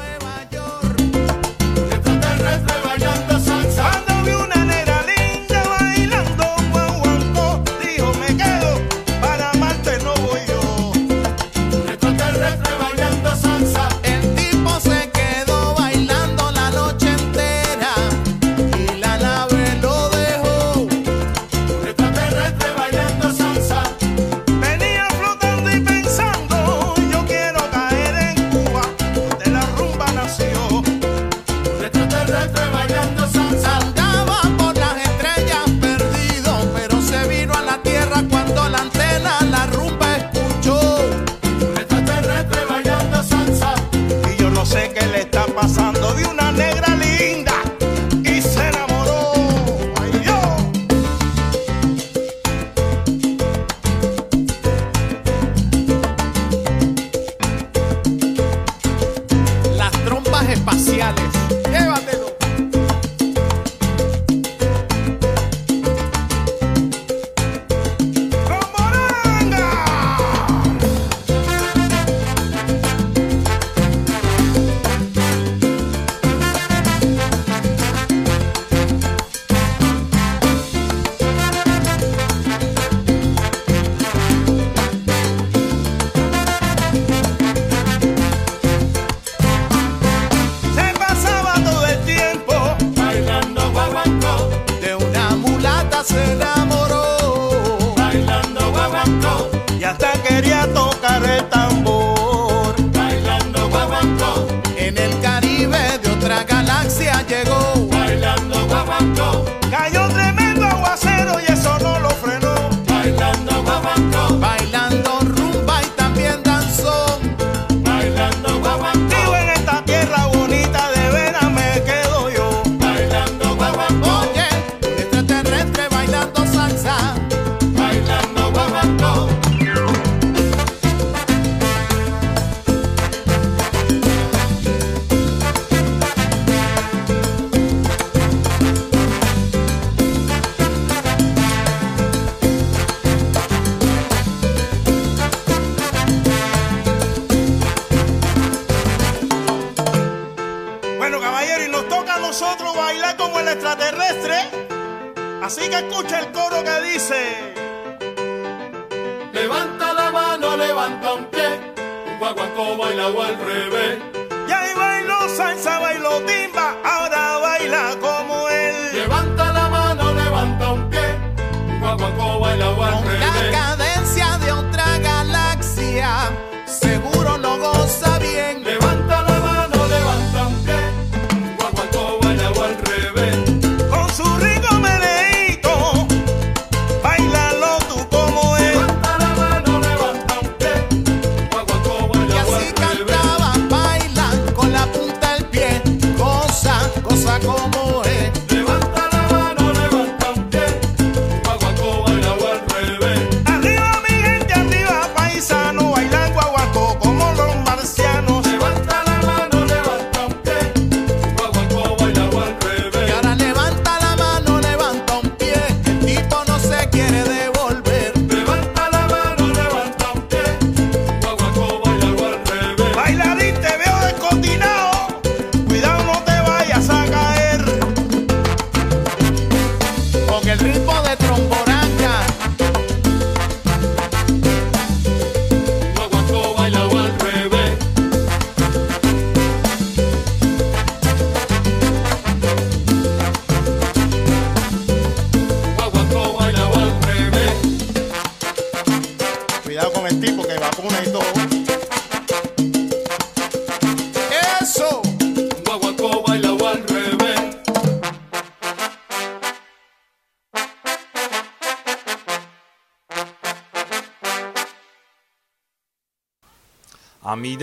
guaguancó, bailao al revés. Y ahí bailó salsa, bailó timba, ahora baila como él. Levanta la mano, levanta un pie, guaguancó, bailao al revés.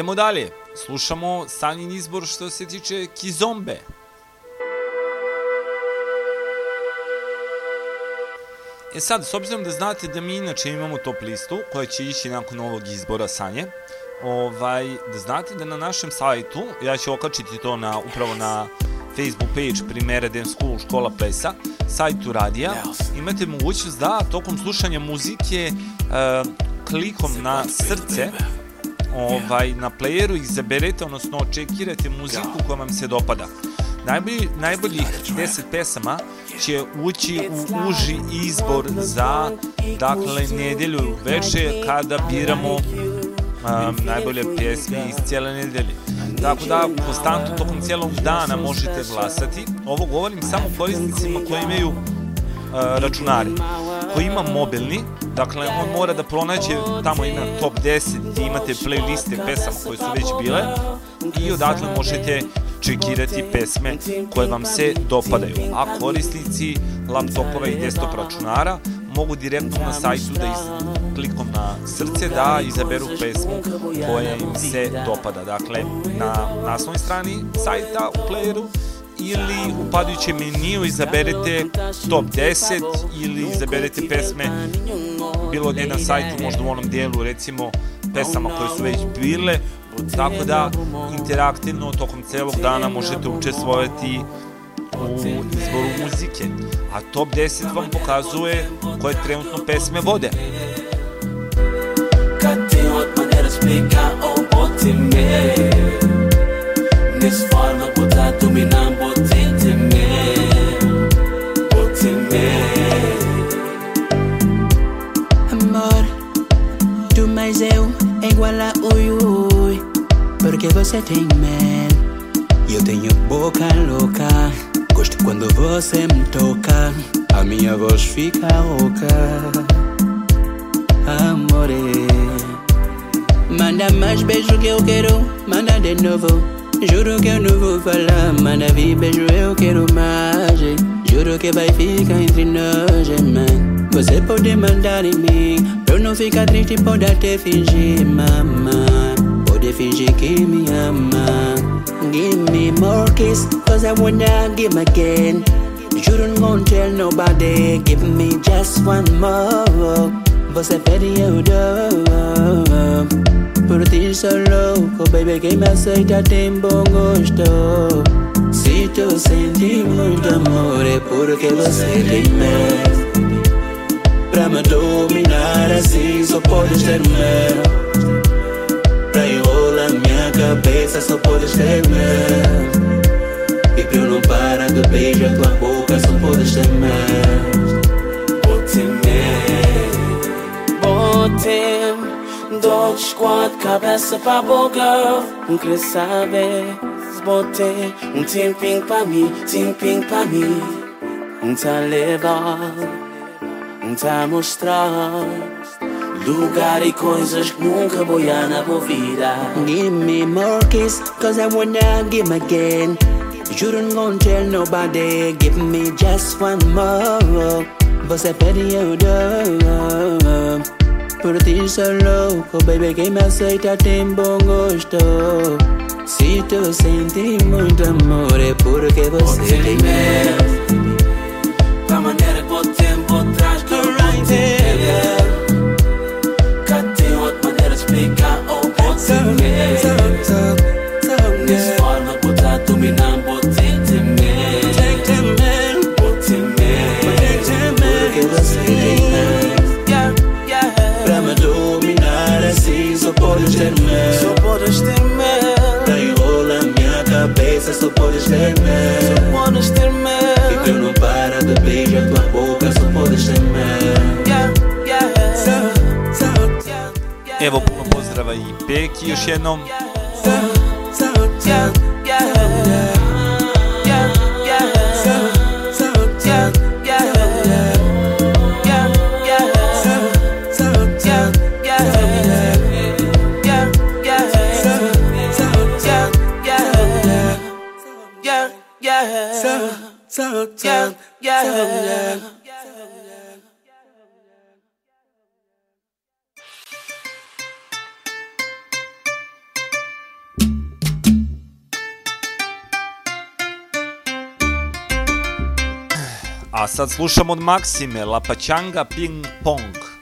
Idemo dalje. Slušamo Sanjin izbor što se tiče Kizombe. E sad, s obzirom da znate da mi inače imamo top listu koja će ići nakon ovog izbora Sanje, ovaj, da znate da na našem sajtu, ja ću okačiti to na, upravo na Facebook page Primera Dance School Škola plesa, sajtu radija, imate mogućnost da tokom slušanja muzike e, klikom na srce ovaj, na playeru izaberete, odnosno očekirate muziku koja vam se dopada. Najbolji, najboljih 10 pesama će ući u uži izbor za dakle nedelju veče kada biramo um, najbolje pjesme iz cijele nedelje. Tako da konstantno tokom cijelog dana možete glasati. Ovo govorim samo korisnicima koji imaju uh, računari. Ko ima mobilni, dakle on mora da pronađe tamo ima top 10 i imate playliste pesama koje su već bile i odatle možete čekirati pesme koje vam se dopadaju. A korisnici laptopova i desktop računara mogu direktno na sajtu da iz, klikom na srce da izaberu pesmu koja im se dopada. Dakle, na naslovnoj strani sajta u playeru ili u padajućem meniju izaberete top 10 ili izaberete pesme bilo gdje na sajtu, možda u onom dijelu recimo pesama koje su već bile, tako da interaktivno tokom celog dana možete učestvovati u izboru muzike. A top 10 vam pokazuje koje trenutno pesme vode. Kad ti od manera explica o potime Nis forma puta tu igual a ui ui Porque você tem mel E eu tenho boca louca Gosto quando você me toca. A minha voz fica rouca Amore Manda mais beijo que eu quero Manda de novo Juro que eu não vou falar Manda vir beijo eu quero mais Juro que vai ficar entre nós, man Você pode mandar em mim eu não ficar triste pode até fingir, mamãe Pode fingir que me ama Give me more kiss Cause I wanna give again You don't gonna tell nobody Give me just one more. Você pede eu dou Por ti sou louco oh Baby, quem me aceita tem bom gosto Se tu sente muito amor É porque você tem medo Pra me dominar assim Só podes ter medo. Pra enrolar minha cabeça Só podes ter medo. E pra eu não parar de beijar tua boca Só podes ter medo. Botem Dois, quatro, cabeça pra boca. Não quer saber? Botem um tempinho pra mim Tempinho pra mim. Um tá Um tá mostrar Lugar e coisas que nunca vou na minha vida. Give me more kiss, cause I wanna give again. You don't gonna tell nobody, give me just one more. Você pede eu dou. Por ti sou louco, baby, quem me aceita tem bom gosto. Se tu sente muito amor, é porque você tem medo. Só podes ter medo. Só podes ter medo. E que eu não para de beijar tua boca, só podes ter medo. Evo puno pozdrava i Peki još jednom. A sad slušam od Maksime, La Pachanga Ping Pong.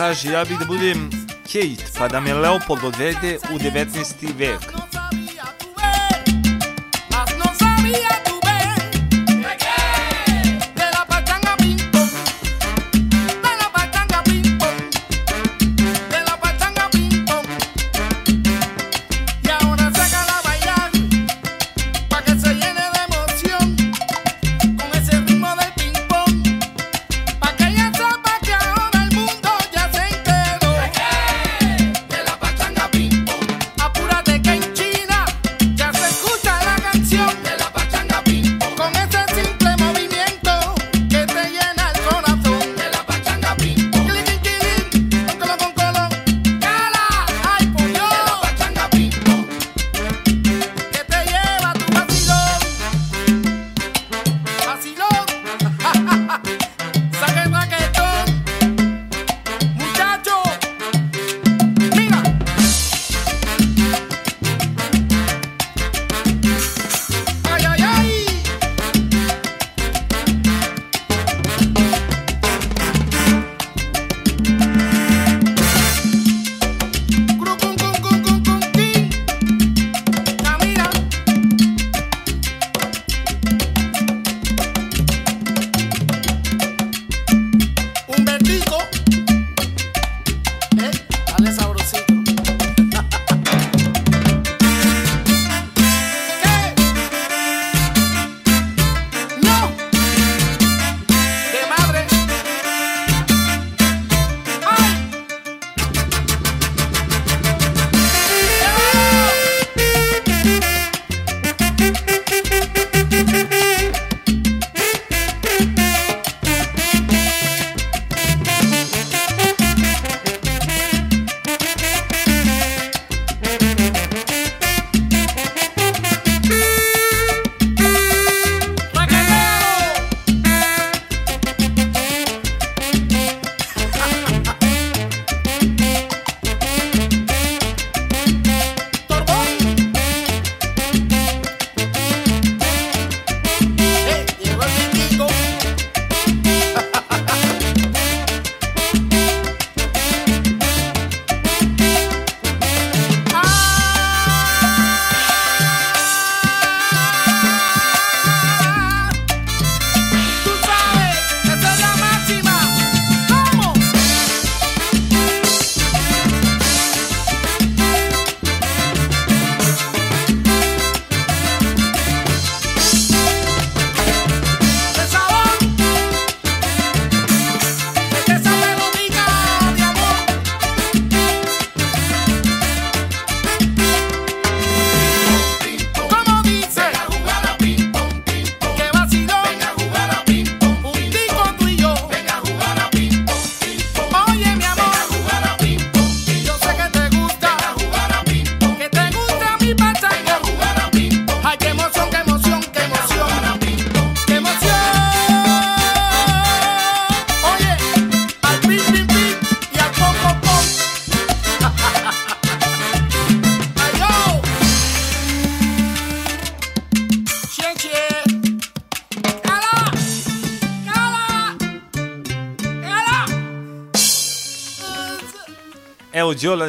Kaže, ja bih da budem Kate, pa da me Leopold odvede u 19. vek.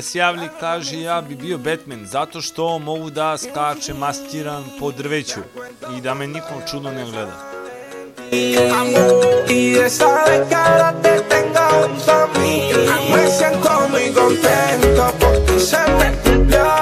се јавли каже ја би био Бетмен затоа што могу да скаче мастиран по дрвејче и да ме никој чудно не гледа. Me siento muy contento porque se me cumplió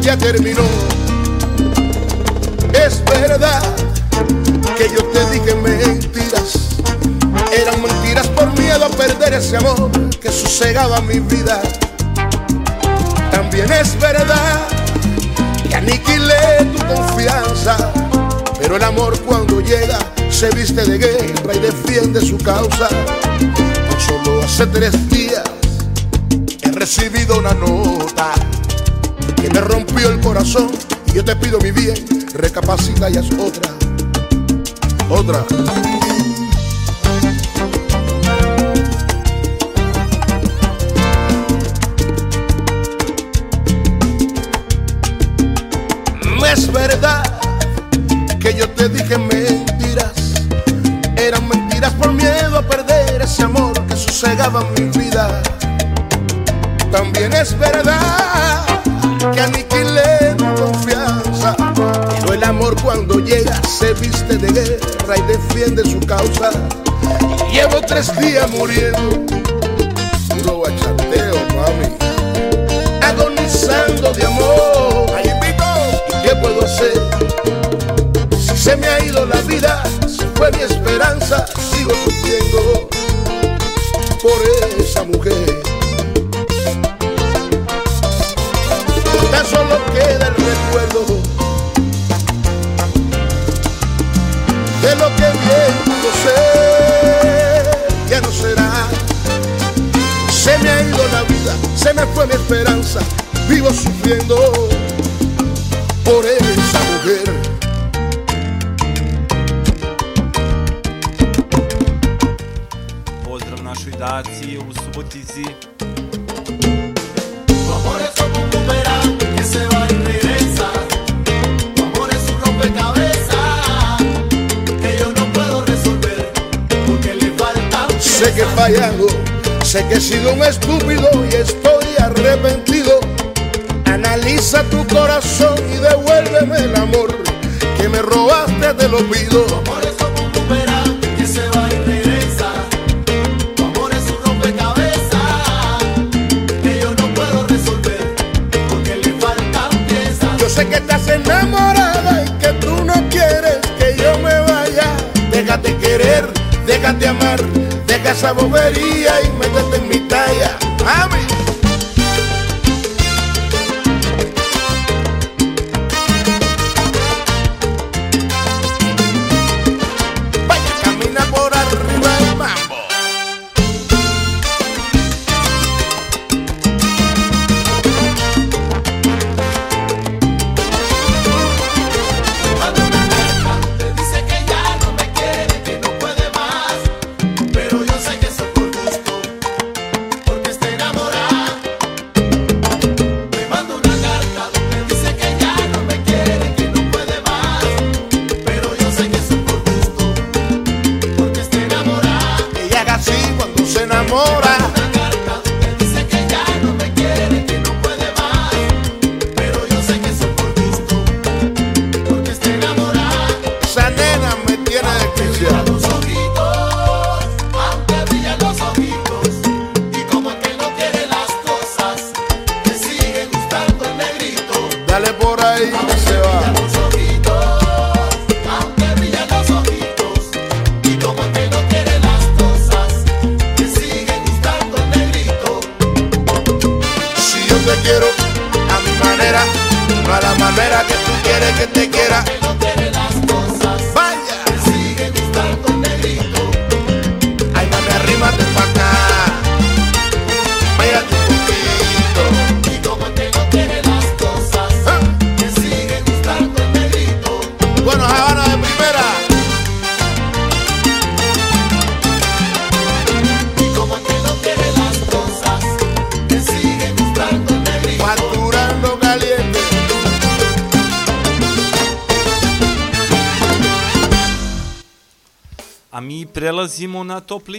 get it Analiza tu corazón y devuélveme el amor que me robaste, de los te lo pido. Por un recupera que se va y regresa. Tu amor es un rompecabezas que yo no puedo resolver porque le faltan piezas. Yo sé que estás enamorada y que tú no quieres que yo me vaya. Déjate querer, déjate amar, deja esa bobería y métete en mi talla. Amén.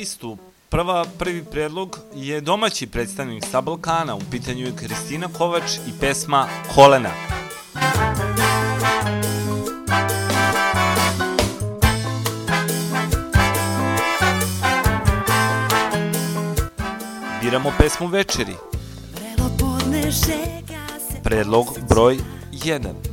listu Prva, prvi predlog je domaći predstavnik sa Balkana, u pitanju je Kristina Kovač i pesma Kolena. Biramo pesmu Večeri. Predlog broj 1.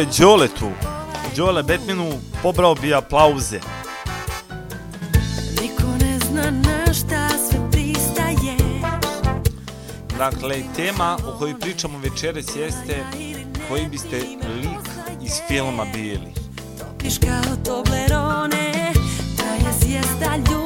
poručuje Đoletu. Đole Batmanu pobrao bi aplauze. Niko ne zna na šta sve pristaje Dakle, tema o kojoj pričamo večeras jeste koji biste lik iz filma bili. Piš kao Toblerone Traje sjesta ljudi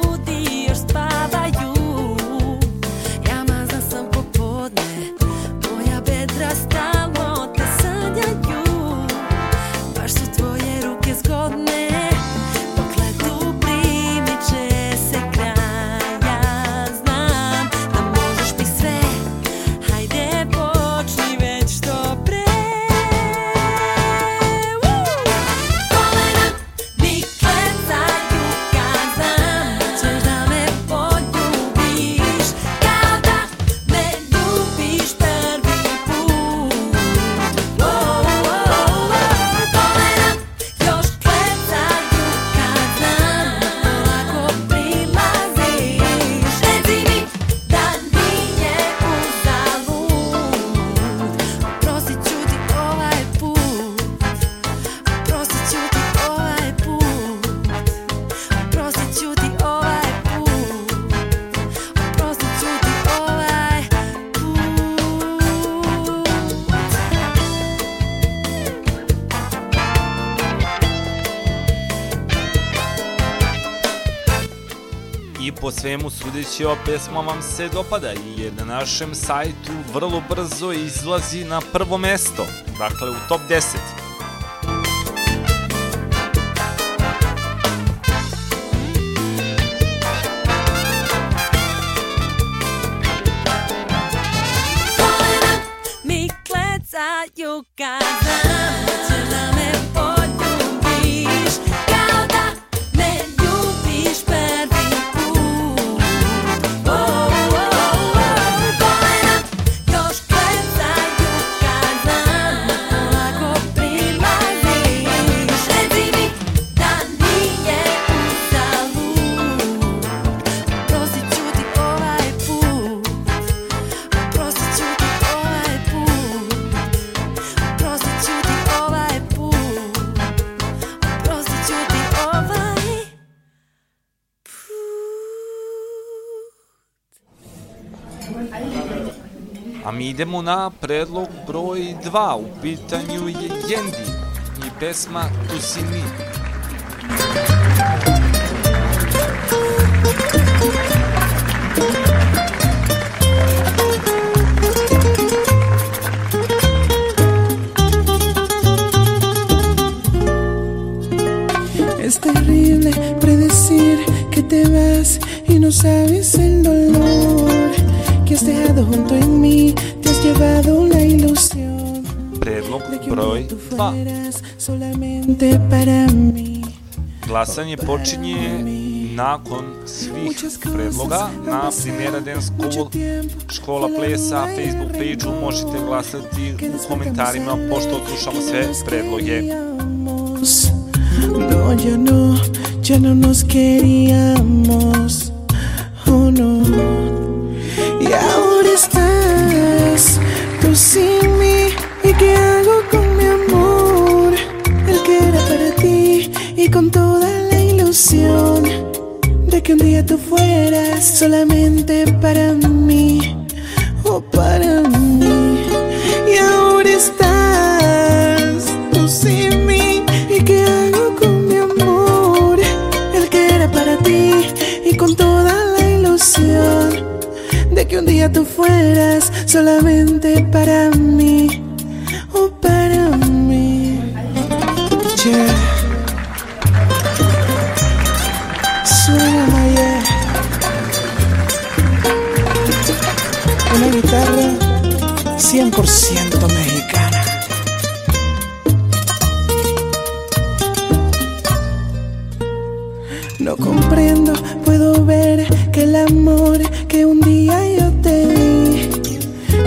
svemu sudeći ova pesma vam se dopada i je na našem sajtu vrlo brzo izlazi na prvo mesto, dakle u top 10. Idemo na predlog broj 2, u pitanju je Yendi i pesma Tu si mi. Es terrible predecir que te vas y no sabes el broj 2. eras solamente para mí. Glasanje počinje nakon svih predloga na Primera Dance School, škola plesa, Facebook page-u možete glasati u komentarima pošto slušamo sve predloge. No, ya no, ya no nos queríamos. Oh no. Y ahora estás tú sin mí. Que un día tú fueras solamente para mí. Oh, para mí. Y ahora estás tú sin mí. ¿Y qué hago con mi amor? El que era para ti y con toda la ilusión de que un día tú fueras solamente para mí. 100% mexicana. No comprendo, puedo ver que el amor que un día yo te di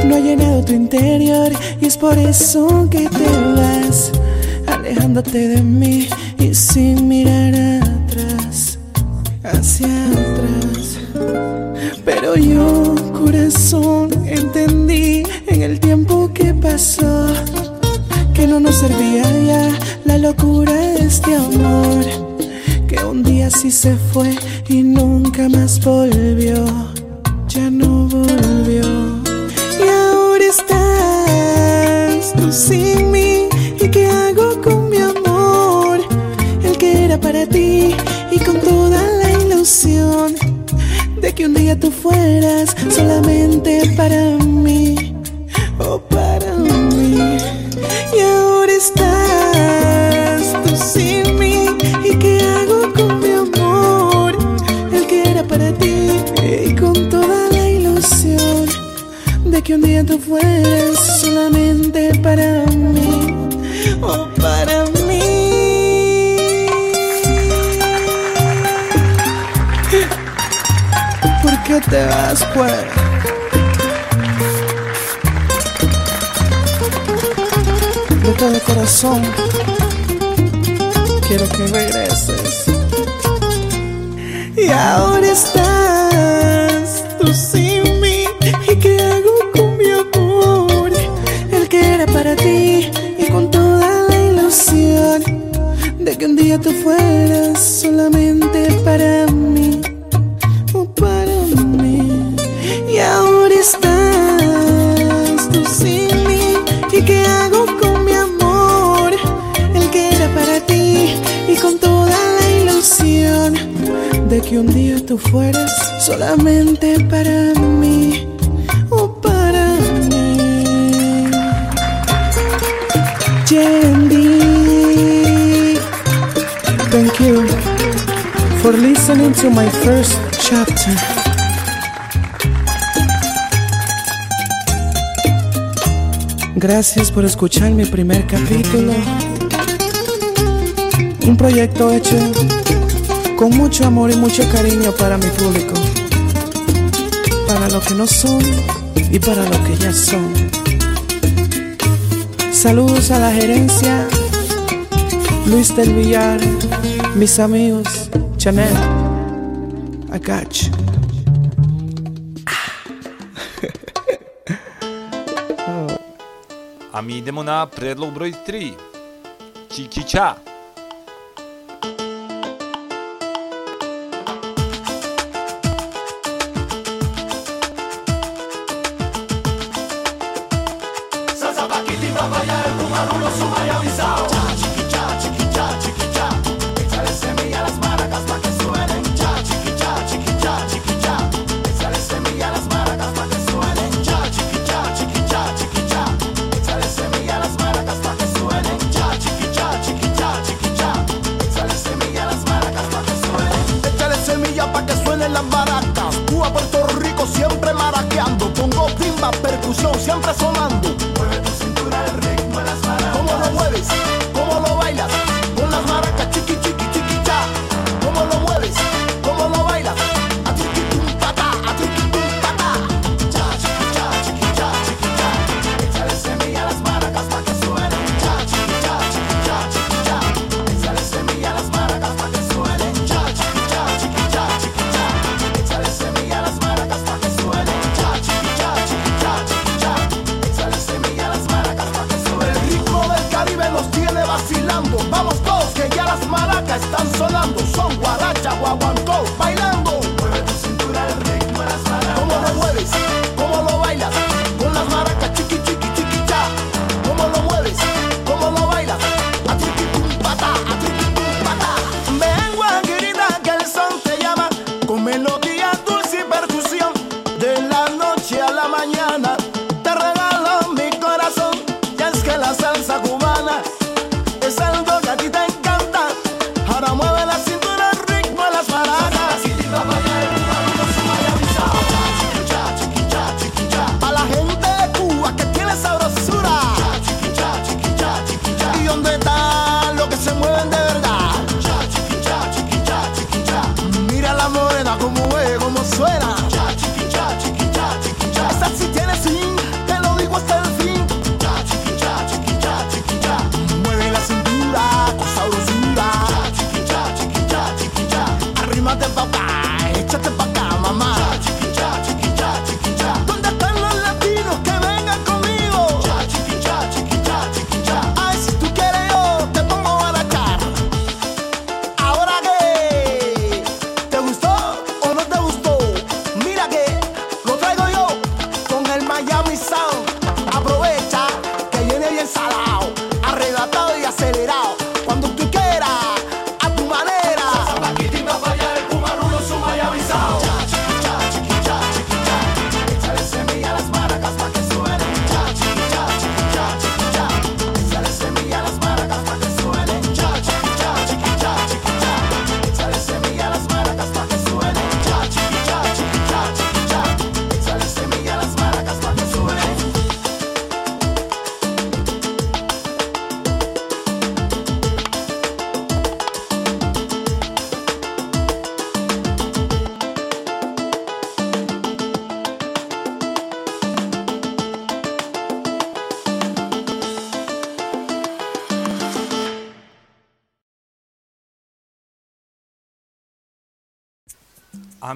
no ha llenado tu interior y es por eso que te vas alejándote de mí y sin mirar atrás, hacia atrás. Pero yo, corazón, entendí en el tiempo que pasó que no no nos servía ya. La locura de este amor que un día sí se fue y nunca más volvió, ya no volvió. Y ahora estás tú sin mí. Y qué hago con mi amor, el que era para ti y con toda la ilusión de que un día tú fueras solamente para mí, que un día tú fueras solamente para mí, oh para mí. ¿Por qué te vas, pues? De todo corazón, quiero que regreses. Y ahora estás que un día tú fueras solamente para mí o para mí. Y ahora estás tú sin mí. ¿Y qué hago con mi amor? El que era para ti y con toda la ilusión de que un día tú fueras solamente para mí o para mí. Yendi, for listening to my first chapter. Gracias por escuchar mi primer capítulo. Un proyecto hecho con mucho amor y mucho cariño para mi público. Para lo que no son y para lo que ya son. Saludos a la gerencia, Luis del Villar, mis amigos, Chanel, I got you. Ами идемо на предлог број 3. Чикича.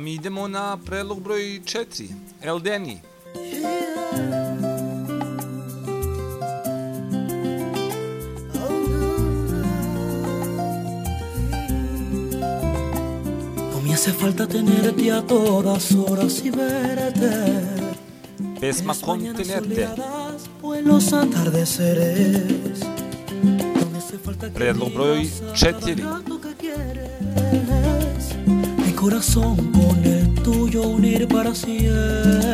mi idemo na predlog broj 4, Eldeni. No mi hace falta tenerte a todas horas y verte. Pesma con tenerte. Los atardeceres. Predlog broj 4. Mi corazón reunir para siempre.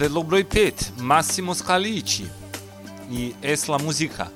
Predlog broj 5, Massimo Scalici i Esla muzika.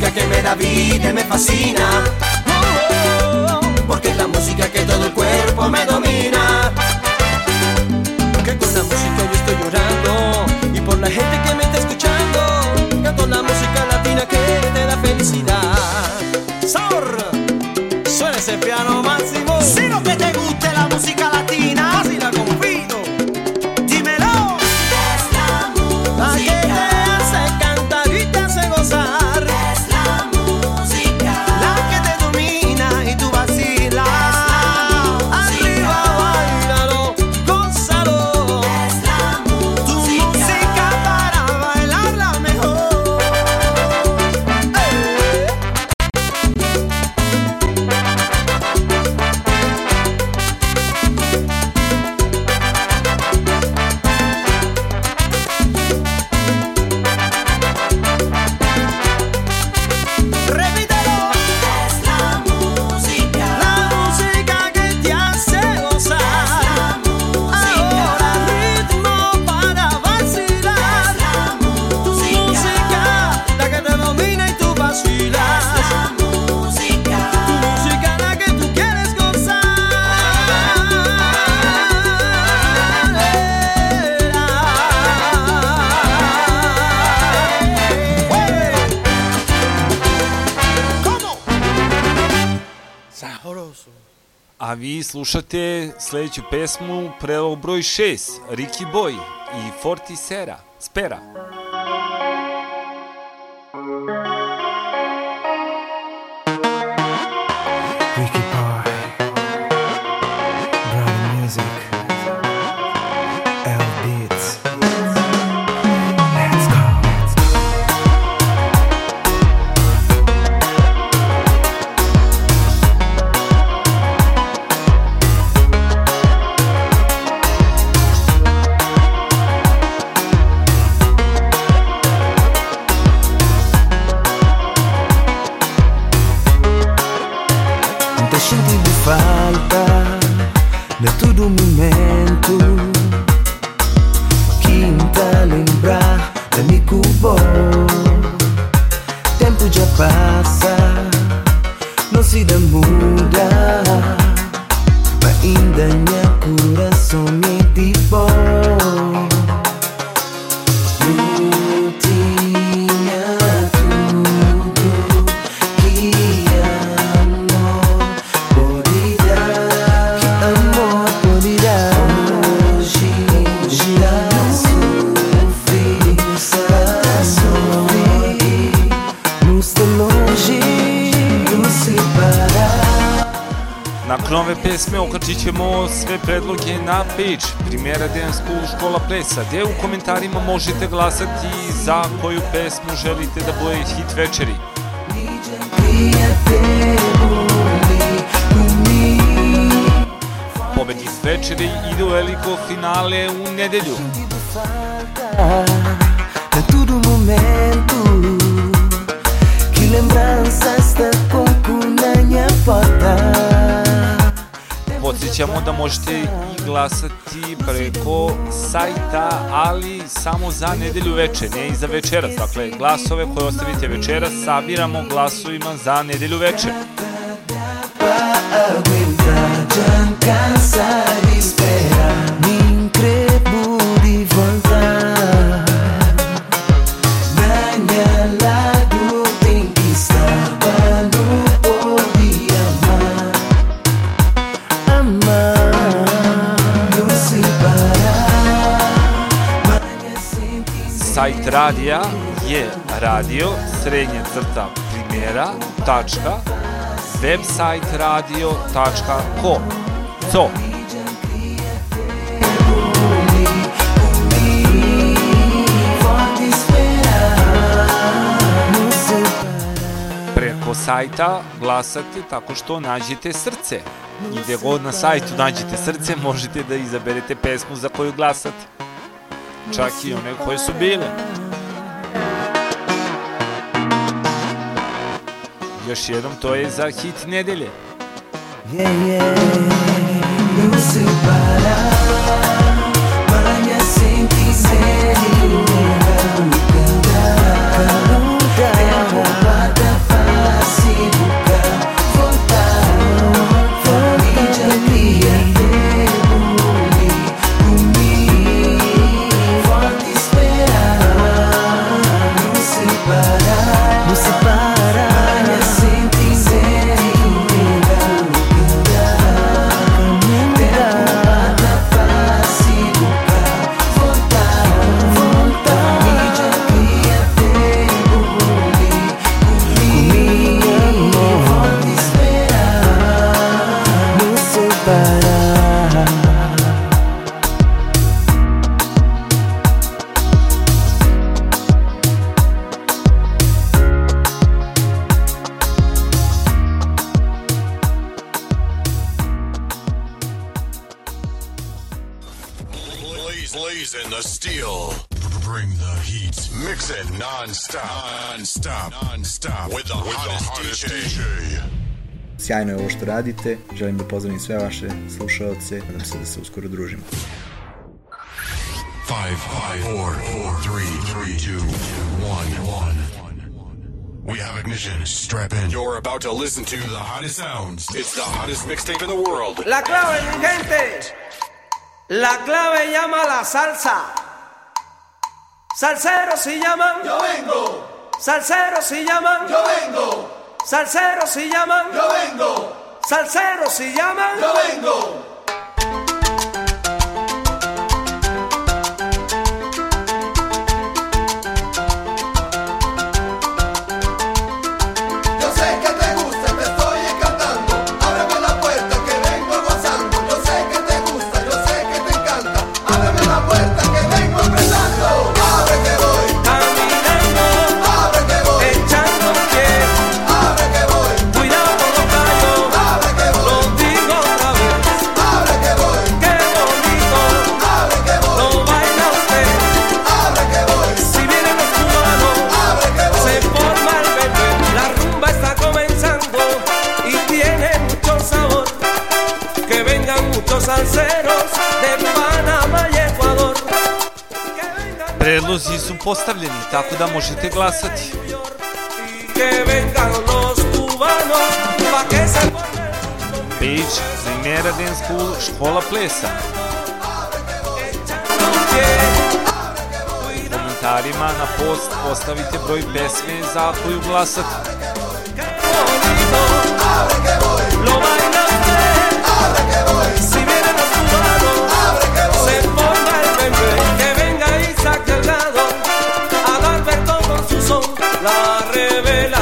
que me da vida y me fascina. Oh, oh, oh, Porque es la música que todo el sledeću pesmu prelog broj 6, Ricky Boy i Forti Sera, Spera. Na page Primera Densku škola plesa, gde u komentarima možete glasati za koju pesmu želite da bude hit večeri. Pobednik večeri ide u veliko finale u nedelju. A todo momento Podsjećamo da možete i glasati preko sajta, ali samo za nedelju veče, ne i za večeras. Dakle, glasove koje ostavite večeras sabiramo glasovima za nedelju veče. Radija je radio srednja crta primjera tačka website radio.com Co? Preko sajta glasate tako što nađete srce. I gde god na sajtu nađete srce, možete da izaberete pesmu za koju glasate. Čak i one koje su bile. Još jednom, to je za hit nedelje. Yeah, yeah, não separar Manha sem quiser me cantar Blaze, blazing the steel. Bring the heat. Mix it non-stop. Non-stop. Non-stop. With the hottest, DJ. Sjajno je ovo što radite, želim da pozdravim sve vaše slušaoce, nadam se da se uskoro družimo. Five, five, four, four, three, three, two, one, one. We have ignition. Strap in. You're about to listen to the hottest sounds. It's the hottest mixtape in the world. La clave, mi gente. La clave llama la salsa. Salseros si llaman. Yo vengo. Salseros si llaman. Yo vengo. Salseros si llaman. Yo vengo. Salseros si llaman. Yo vengo. tako da možete glasati. Page Primera Dance School Škola plesa. Komentarima na post postavite broj pesme za koju glasati. Lo bailamos la revelación.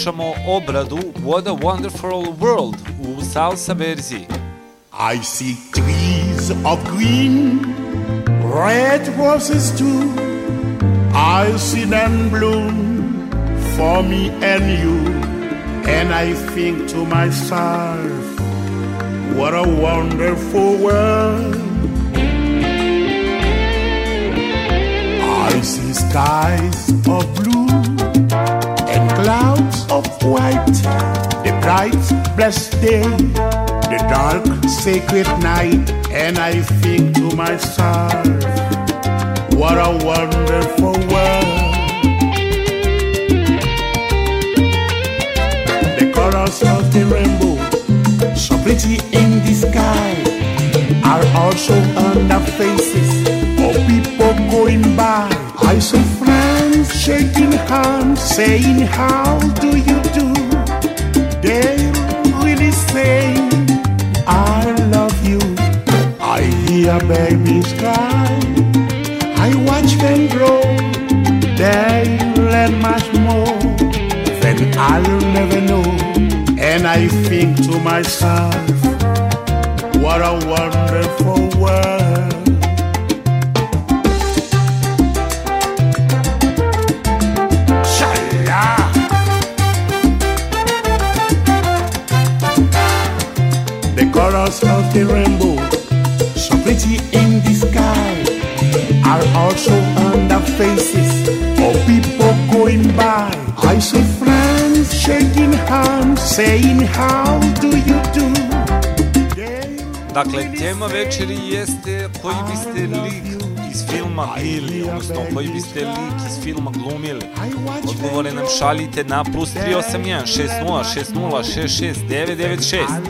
slušamo obradu What a Wonderful World u salsa verziji. I see trees of green, red roses too. I see them bloom for me and you. And I think to myself, what a wonderful world. I see skies of of white, the bright, blessed day, the dark, sacred night, and I think to myself, what a wonderful world. The colors of the rainbow, so pretty in the sky, are also on the faces of people going by. I so hand saying, How do you do? They really say, I love you. I hear babies cry. I watch them grow. They learn much more than I'll never know. And I think to myself, What a wonderful. colors of the rainbow, so pretty in the sky, are also on the faces of people going by. I see friends shaking hands, saying how do you do. Dakle, tema večeri jeste koji biste lik iz filma bili, odnosno koji biste lik iz filma glumili. Odgovore nam šalite na plus 381 60 60 66 996.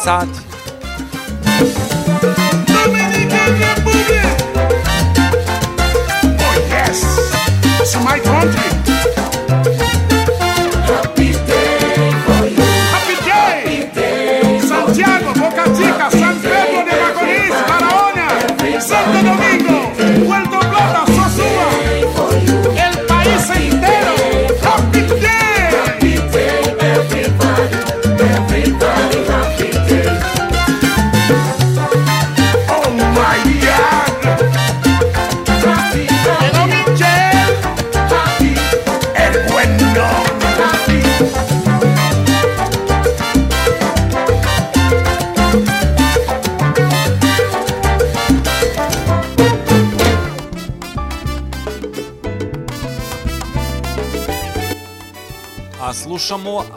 saat.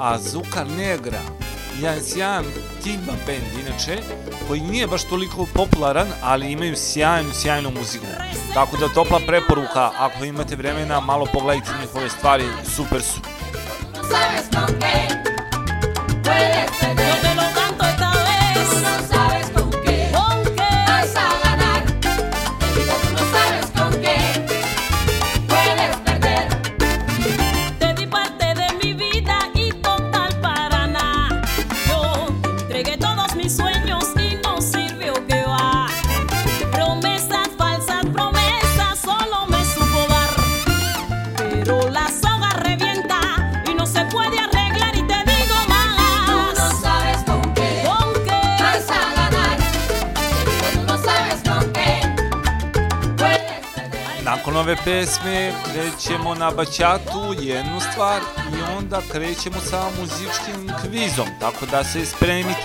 Azuka Negra, jedan sjajan timba band inače, koji nije baš toliko popularan, ali imaju sjajnu, sjajnu muziku. Tako da topla preporuka, ako imate vremena, malo pogledajte njihove stvari, super su. Savjest pesme krećemo na bačatu jednu stvar i onda krećemo sa muzičkim kvizom, tako da se spremite.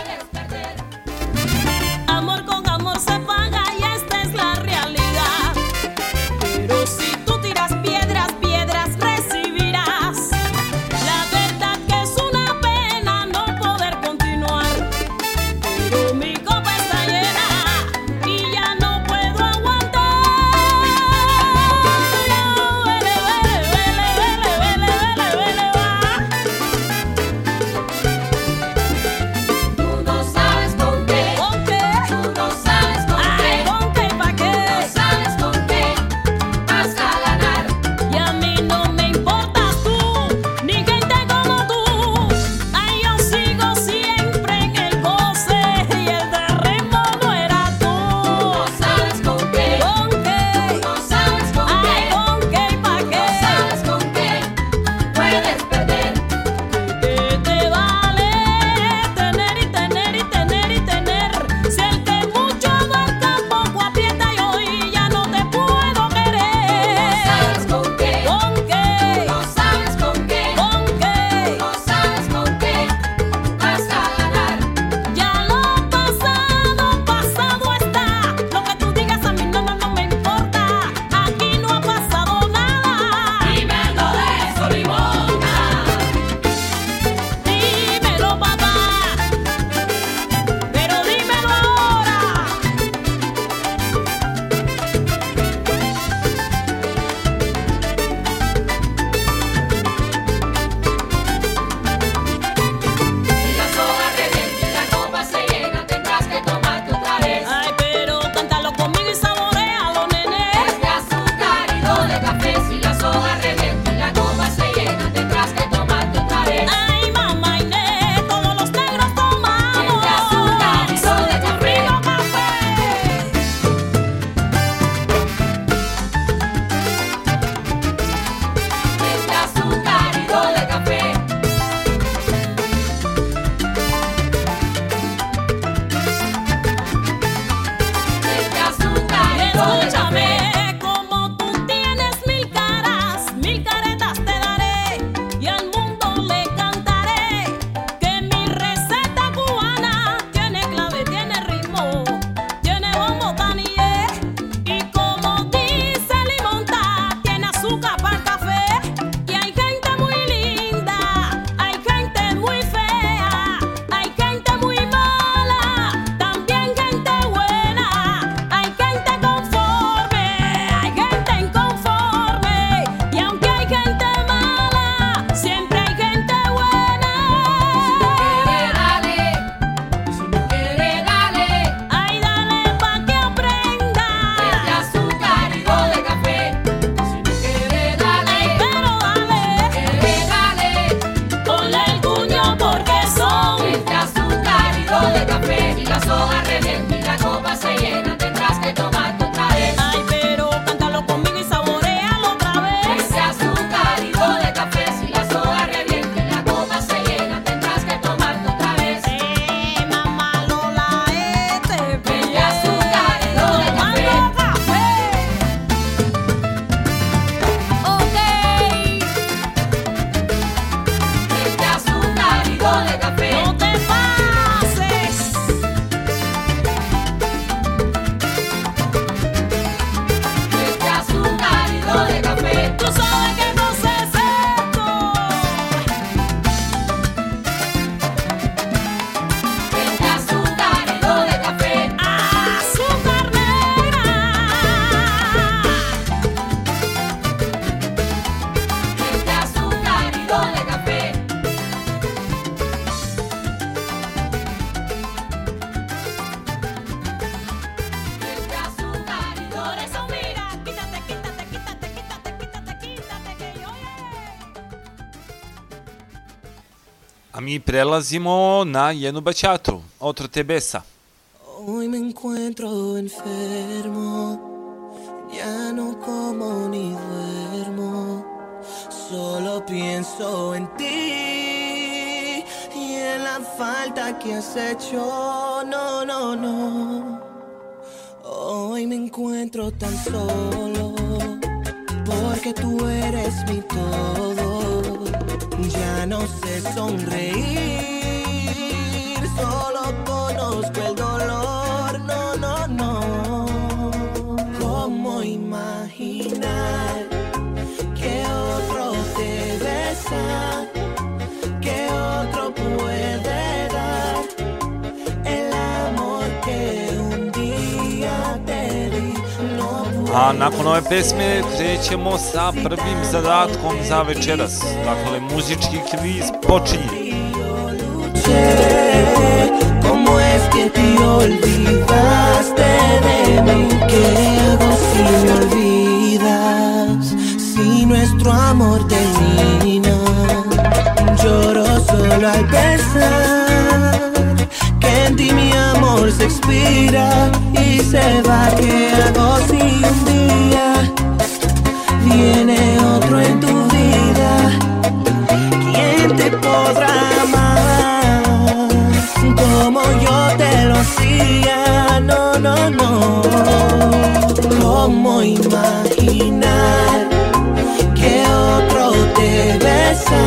Mi prelazimo na jednu bačatu, Otro te besa. Hoy me encuentro enfermo, ya no como ni duermo, solo pienso en ti y en la falta que has hecho. No, no, no. Hoy me encuentro tan solo pesme krećemo sa prvim zadatkom za večeras. Dakle, muzički kviz počinje. ¿Cómo es que te olvidaste de mí? ¿Qué hago si me olvidas? Si nuestro amor termina, lloro solo al pensar que en ti mi amor se expira y se va. ¿Qué hago si un día viene otro en tu vida? ¿Quién te podrá amar como yo te lo hacía? No, no, no. ¿Cómo imaginar que otro te besa?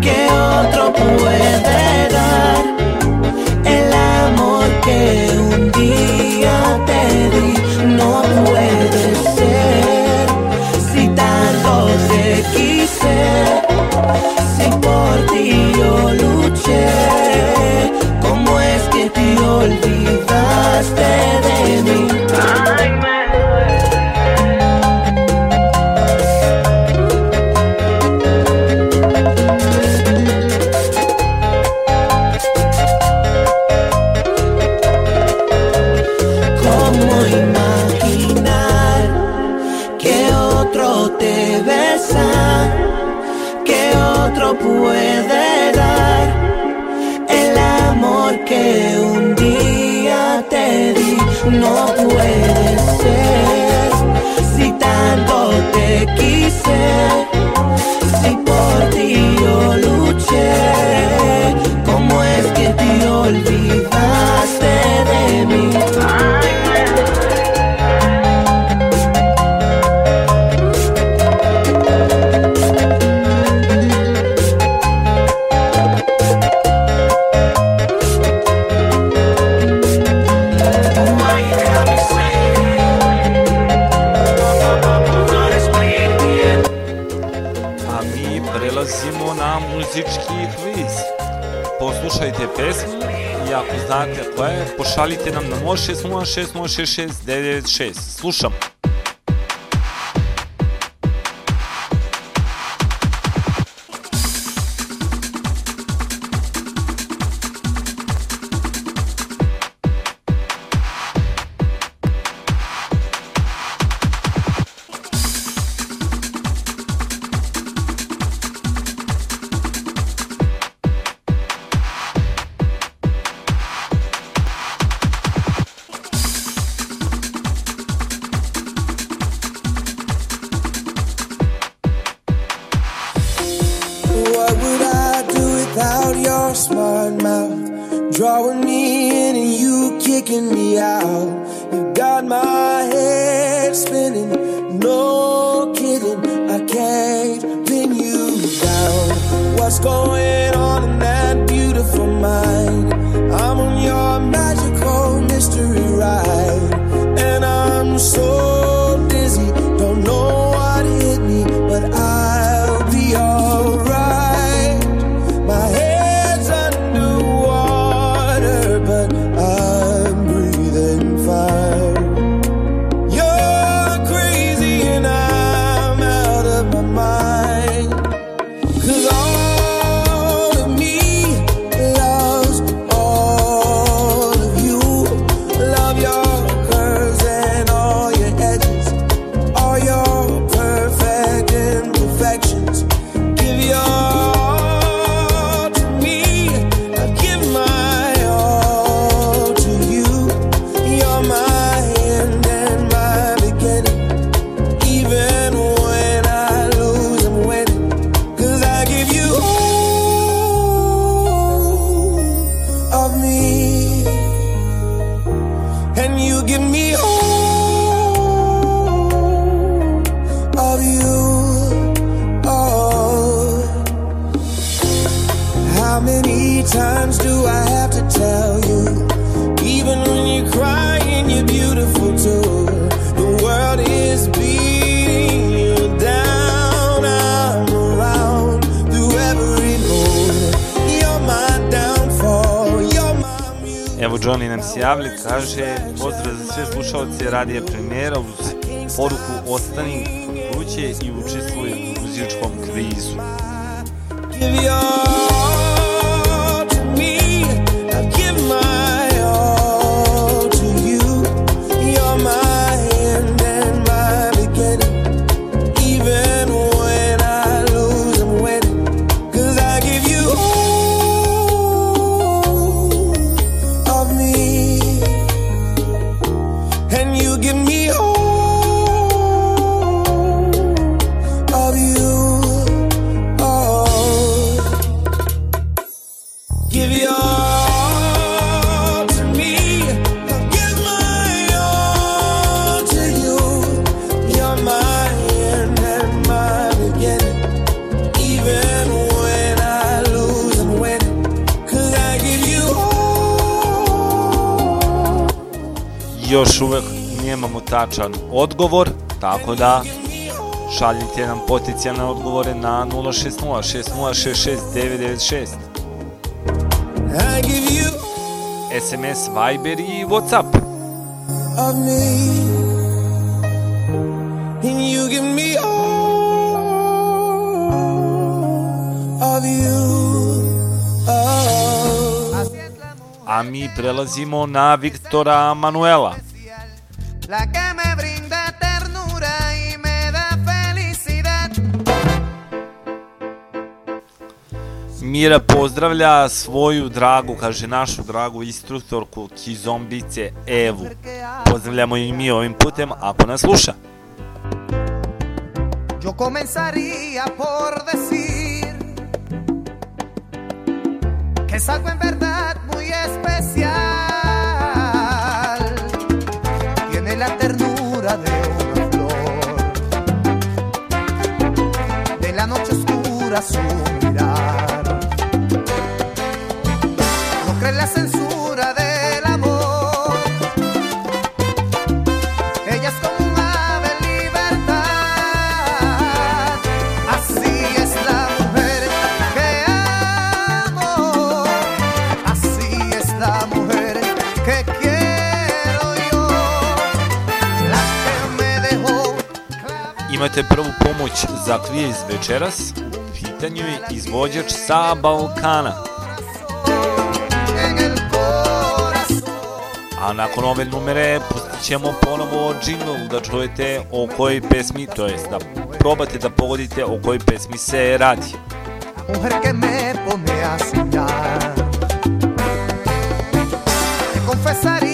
Que otro puede dar шалите нам на 0606066996. Слушам. tako da šaljite nam potencijalne odgovore na 060-6066-996. SMS, Viber i Whatsapp of me and you give me all of you oh. A mi prelazimo na Viktora Manuela Mira pozdravlja svoju dragu, kaže našu dragu instruktorku Kizombice Evu. Pozdravljamo i mi ovim putem ako nas sluša. Yo comenzaría por decir que es algo en verdad muy especial. Tiene la ternura de una flor, de la noche oscura azul. zakrije iz večeras, u pitanju je izvođač sa Balkana. A nakon ove numere ćemo ponovo džingl da čujete o kojoj pesmi, to jest da probate da pogodite o kojoj pesmi se radi. Mujer que me pone a soñar Te confesaré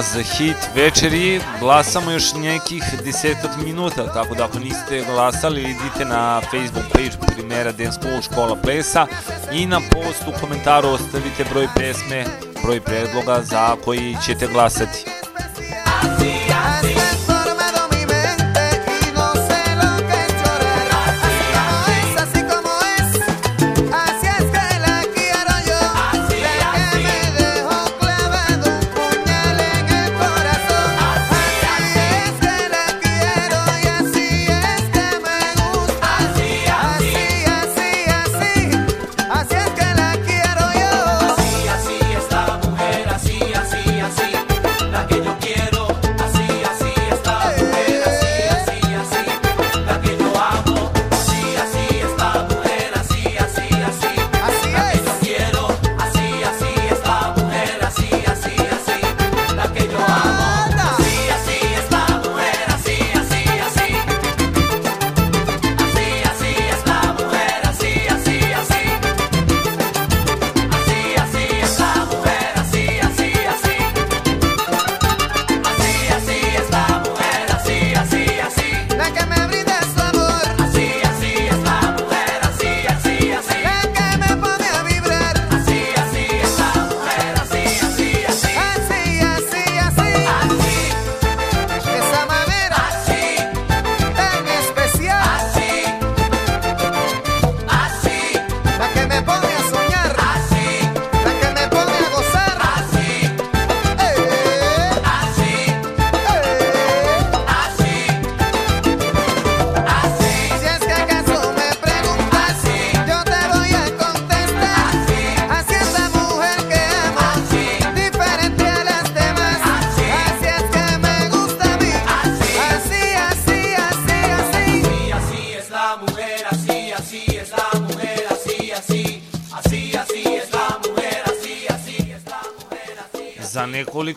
Za hit večeri glasamo još nekih desetak minuta, tako da ako niste glasali, idite na Facebook page Primera Dance School Škola Plesa i na post u komentaru ostavite broj pesme, broj predloga za koji ćete glasati.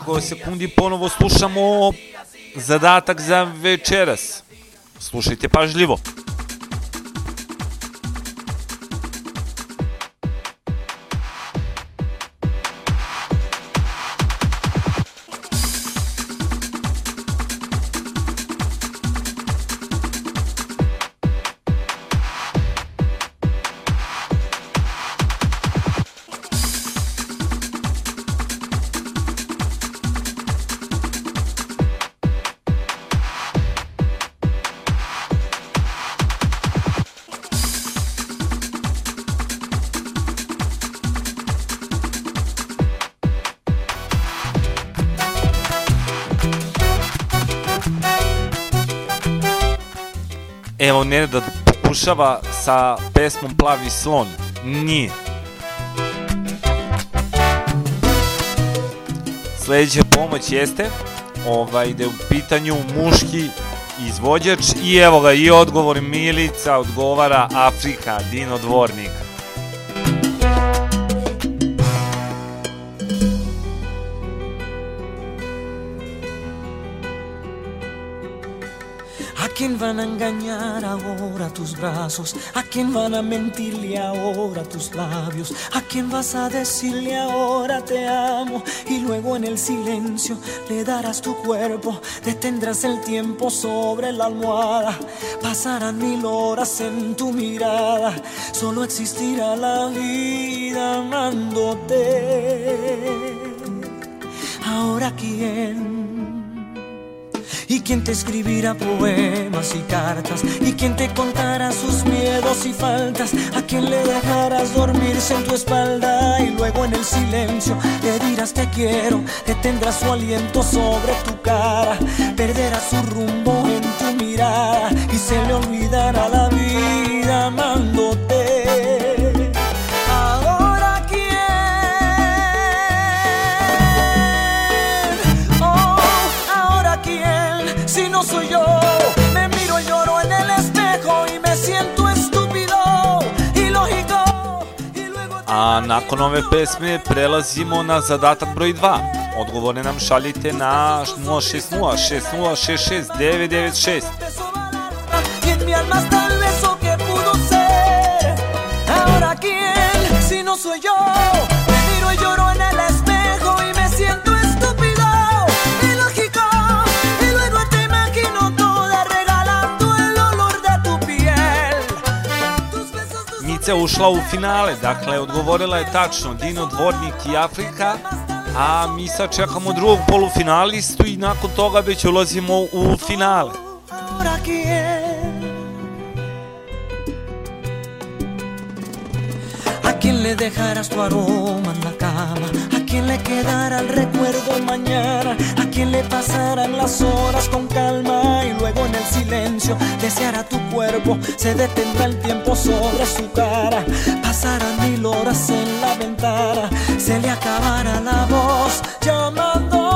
Nekoliko sekundi ponovo slušamo zadatak za večeras. Slušajte pažljivo. Evo Nenad pokušava sa pesmom Plavi slon. Nije. Sledeća pomoć jeste ovaj, da je u pitanju muški izvođač i evo ga i odgovor Milica odgovara Afrika, Dino Dvornik. Tus brazos? ¿A quién van a mentirle ahora tus labios? ¿A quién vas a decirle ahora te amo? Y luego en el silencio le darás tu cuerpo, detendrás el tiempo sobre la almohada. Pasarán mil horas en tu mirada, solo existirá la vida amándote. Ahora quién escribirá poemas y cartas y quien te contará sus miedos y faltas a quien le dejarás dormirse en tu espalda y luego en el silencio le dirás te quiero detendrás su aliento sobre tu cara perderás su rumbo en tu mirada y se le olvidará la vida А након ове песме прелазимо на задатак број 2. Одговоре нам шалите на 060 606 996. Soy yo. dvojica ušla u finale, dakle odgovorila je tačno Dino Dvornik i Afrika, a mi sad čekamo drugog polufinalistu i nakon toga već ulazimo u finale. A quién le dejarás tu aroma en la cama? quién le quedará el recuerdo mañana, a quién le pasarán las horas con calma y luego en el silencio deseará tu cuerpo, se detendrá el tiempo sobre su cara, pasarán mil horas en la ventana, se le acabará la voz llamando.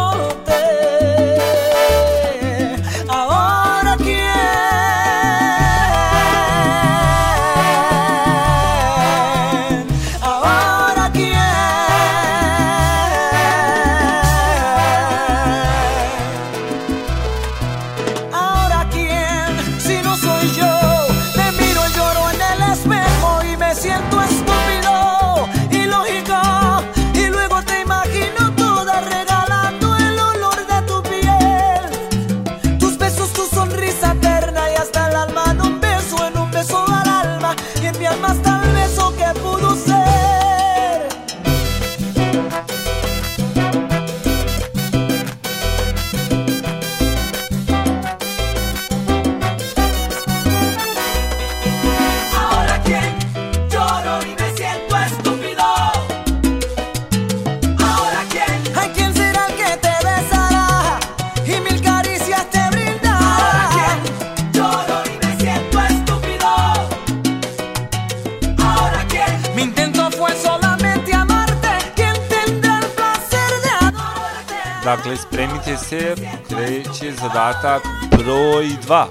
će se kreće zadatak broj 2.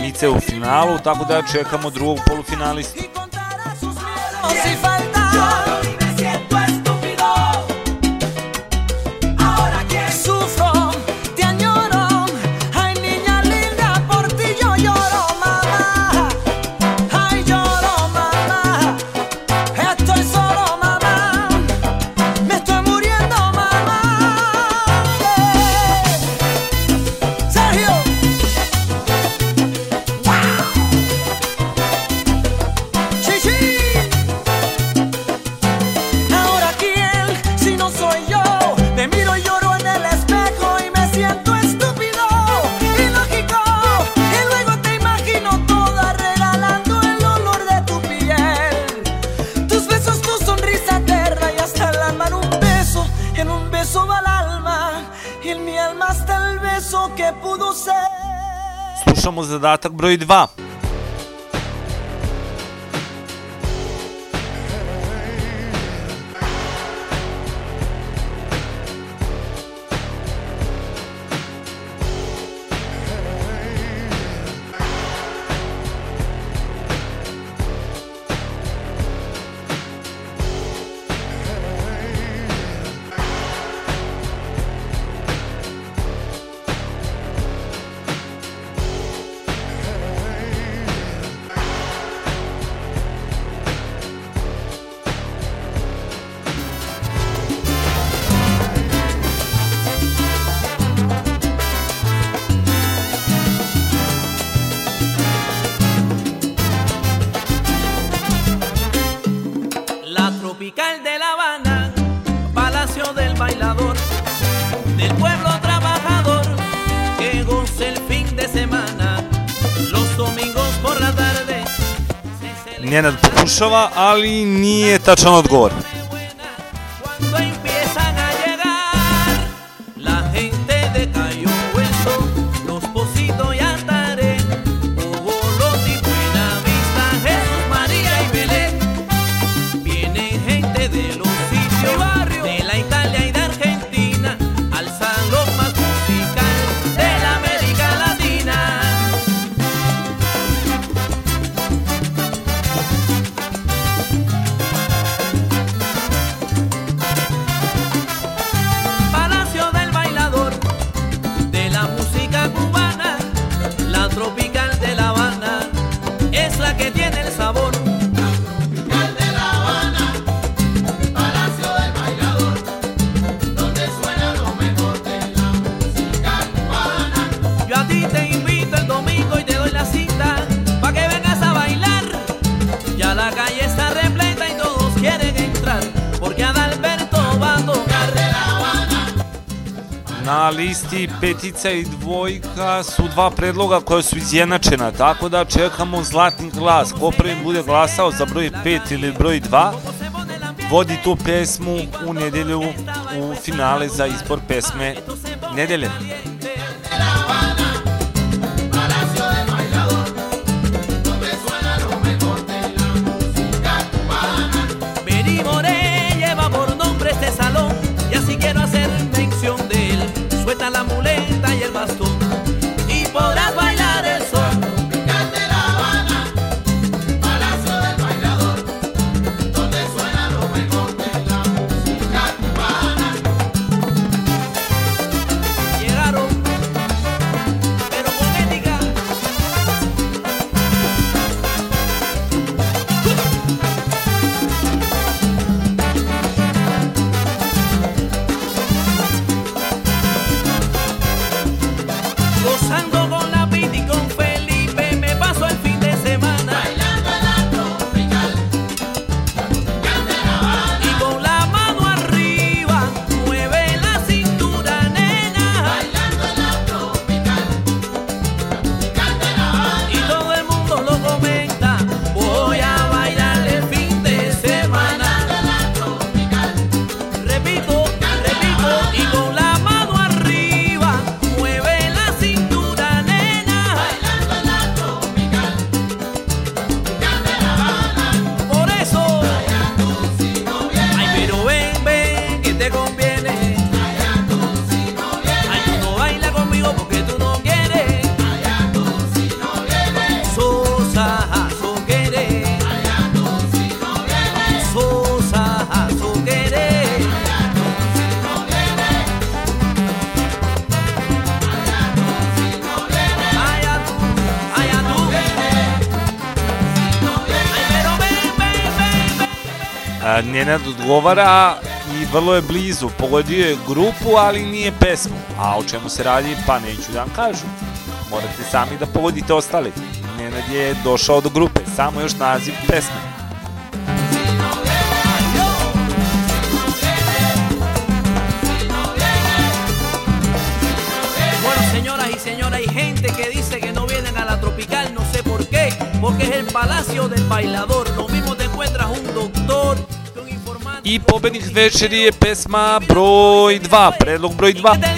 Mice u finalu, tako da čekamo drugog polufinalista. Stock Broy 2. ali nije tačan odgovor. petica i dvojka su dva predloga koja su izjednačena, tako da čekamo zlatni glas. Ko prvi bude glasao za broj 5 ili broj 2, vodi tu pesmu u nedelju u finale za izbor pesme nedelje. odgovara i vrlo je blizu. Pogodio je grupu, ali nije pesmu. A o čemu se radi, pa neću da vam kažu. Morate sami da pogodite ostali. Nenad je došao do grupe, samo još naziv pesme. porque es el palacio del bailador. Lo mismo te encuentras un doctor, I pobednik večeri je pesma broj 2, predlog broj 2.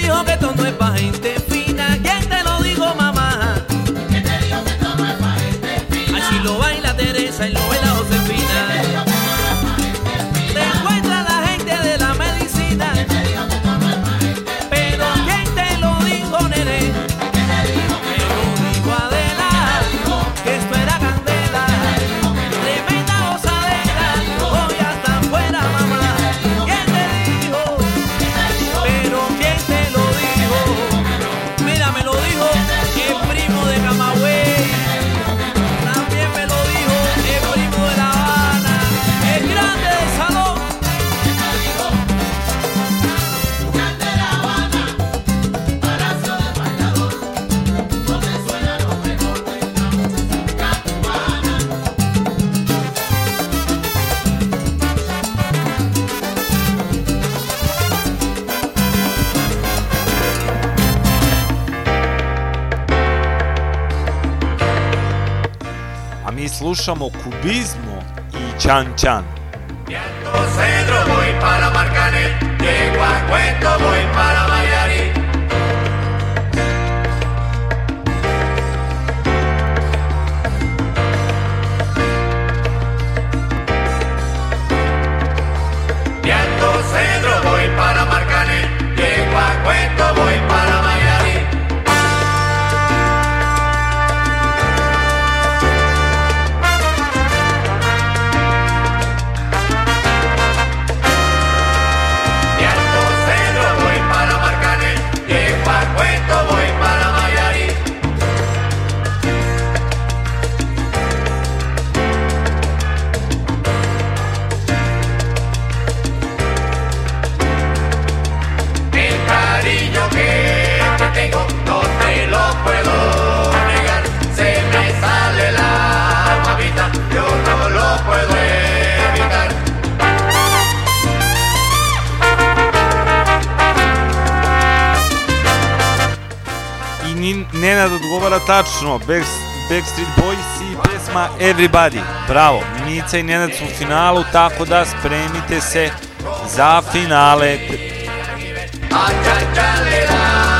slušamo kubizmo i Chan Chan. Cedro voy para tačno, Back, Backstreet Boys i pesma Everybody. Bravo, Mica i Nenad su u finalu, tako da spremite se za finale. Ačačalila!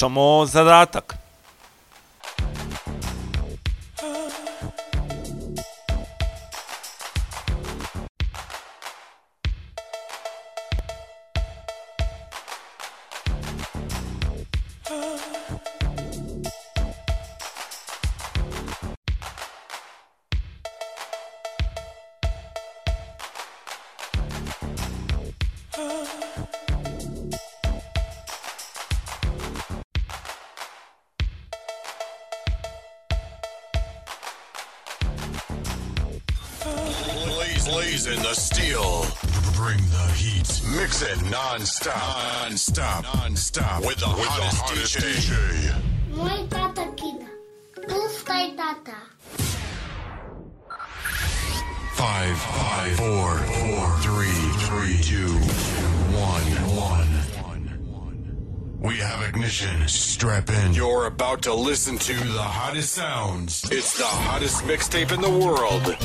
chamou Zarat, listen to the hottest sounds. It's the hottest mixtape in the world.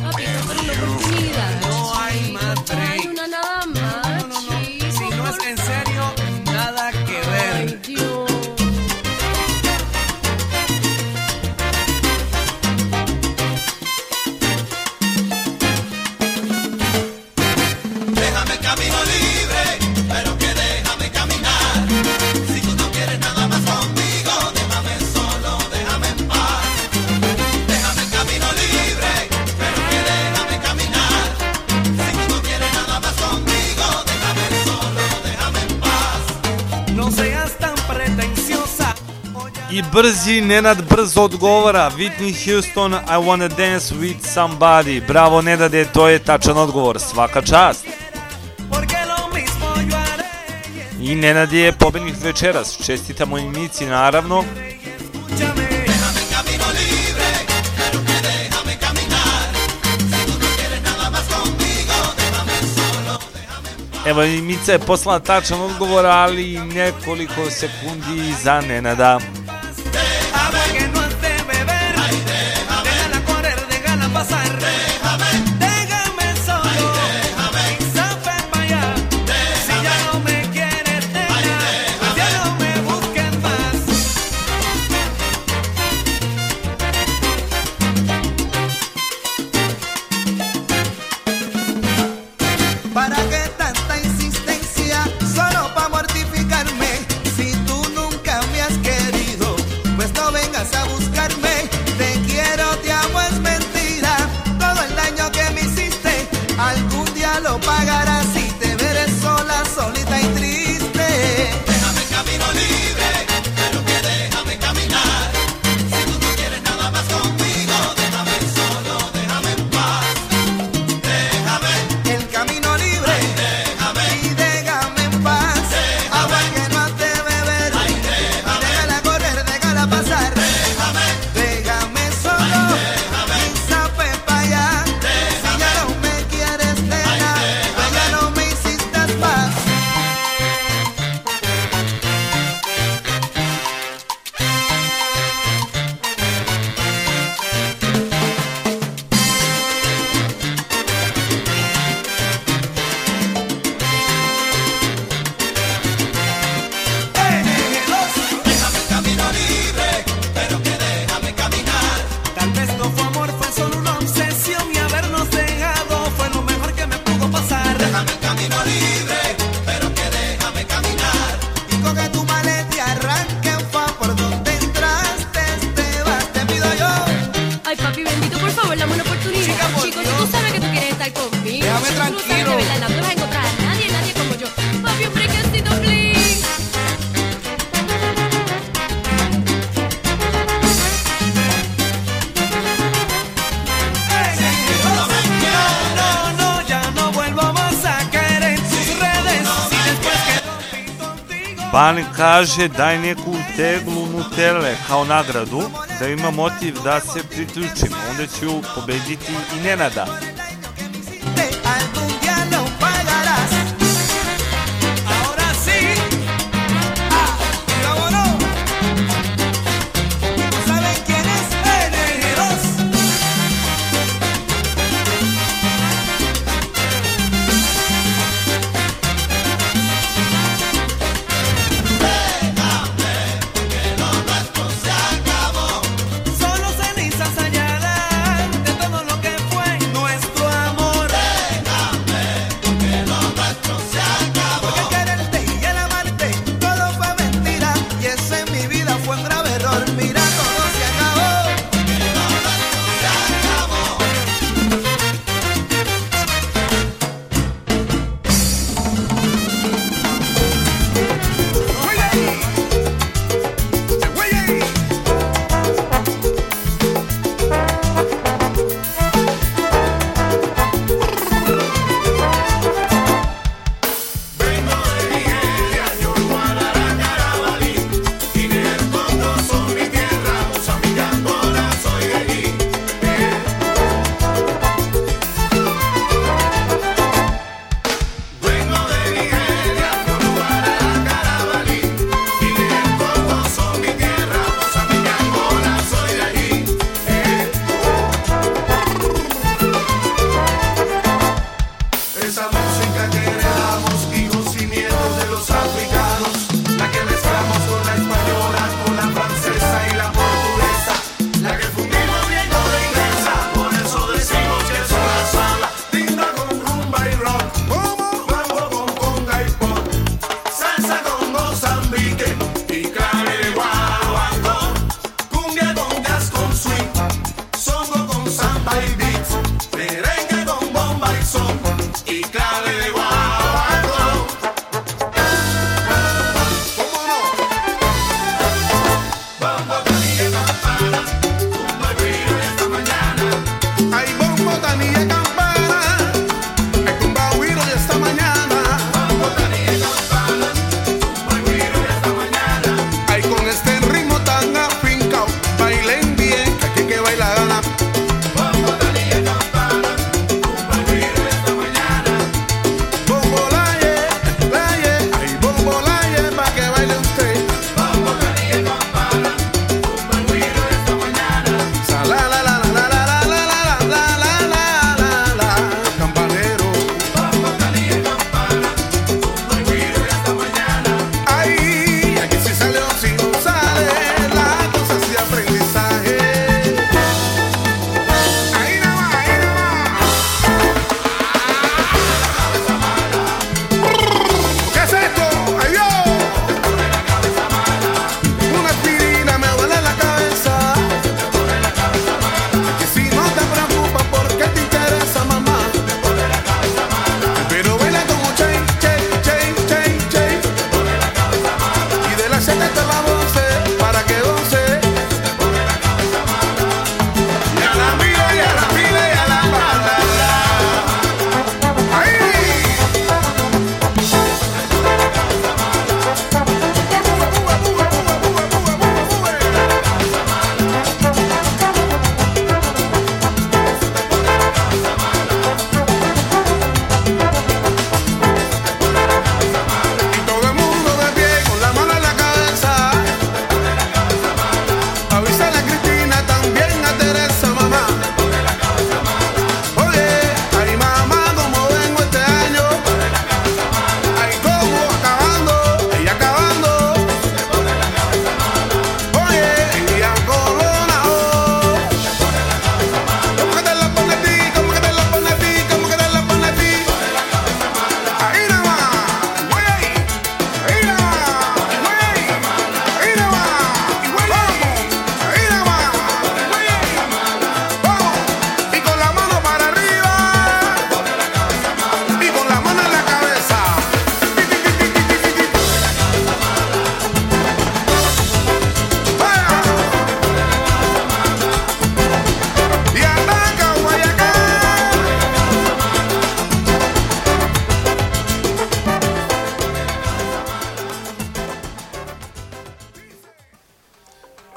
Nenad brzo odgovara Whitney Houston, I wanna dance with somebody. Bravo Nenade, to je tačan odgovor, svaka čast. I Nenad je pobednik večeras, čestitamo i Mici naravno. Evo i Mica je poslala tačan odgovor, ali nekoliko sekundi za Nenada. kaže daj neku teglu Nutele kao nagradu da ima motiv da se priključim. Onda ću pobediti i Nenada.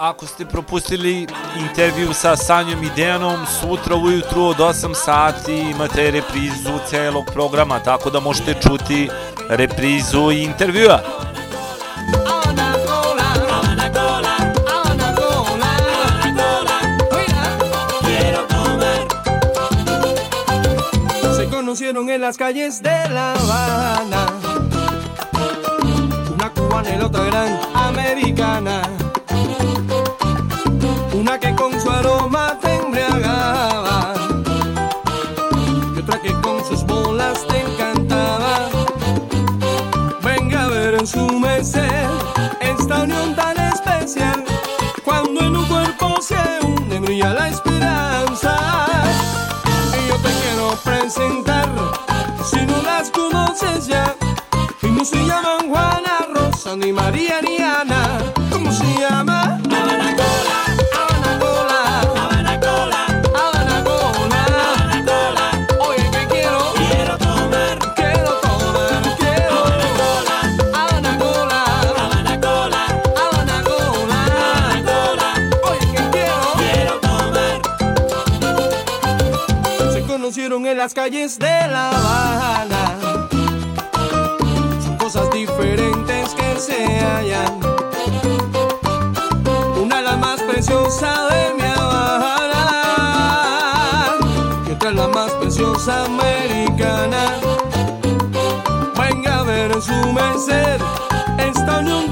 ako ste propustili intervju sa Sanjom i Dejanom, sutra ujutru od 8 sati imate reprizu celog programa, tako da možete čuti reprizu intervjua. conocieron en las calles de La Habana. Una cubana y la otra gran americana. aroma de La Habana. Son cosas diferentes que se hallan. Una la más preciosa de mi Habana y otra la más preciosa americana. Venga a ver su merced esta unión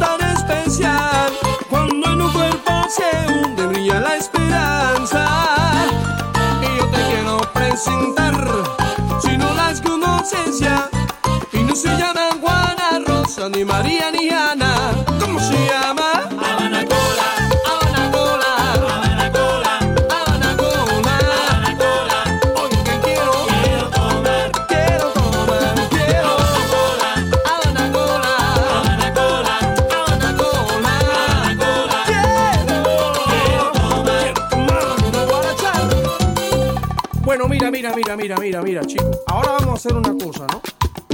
mira, mira, mira, mira, mira, chicos. Ahora vamos a hacer una cosa, ¿no?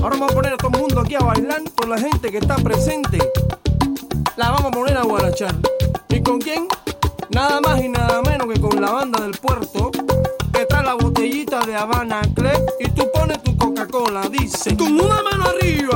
Ahora vamos a poner a todo el mundo aquí a bailar con la gente que está presente. La vamos a poner a guarachar. ¿Y con quién? Nada más y nada menos que con la banda del puerto, que trae la botellita de Habana Club y tú pones tu Coca-Cola, dice, con una mano arriba.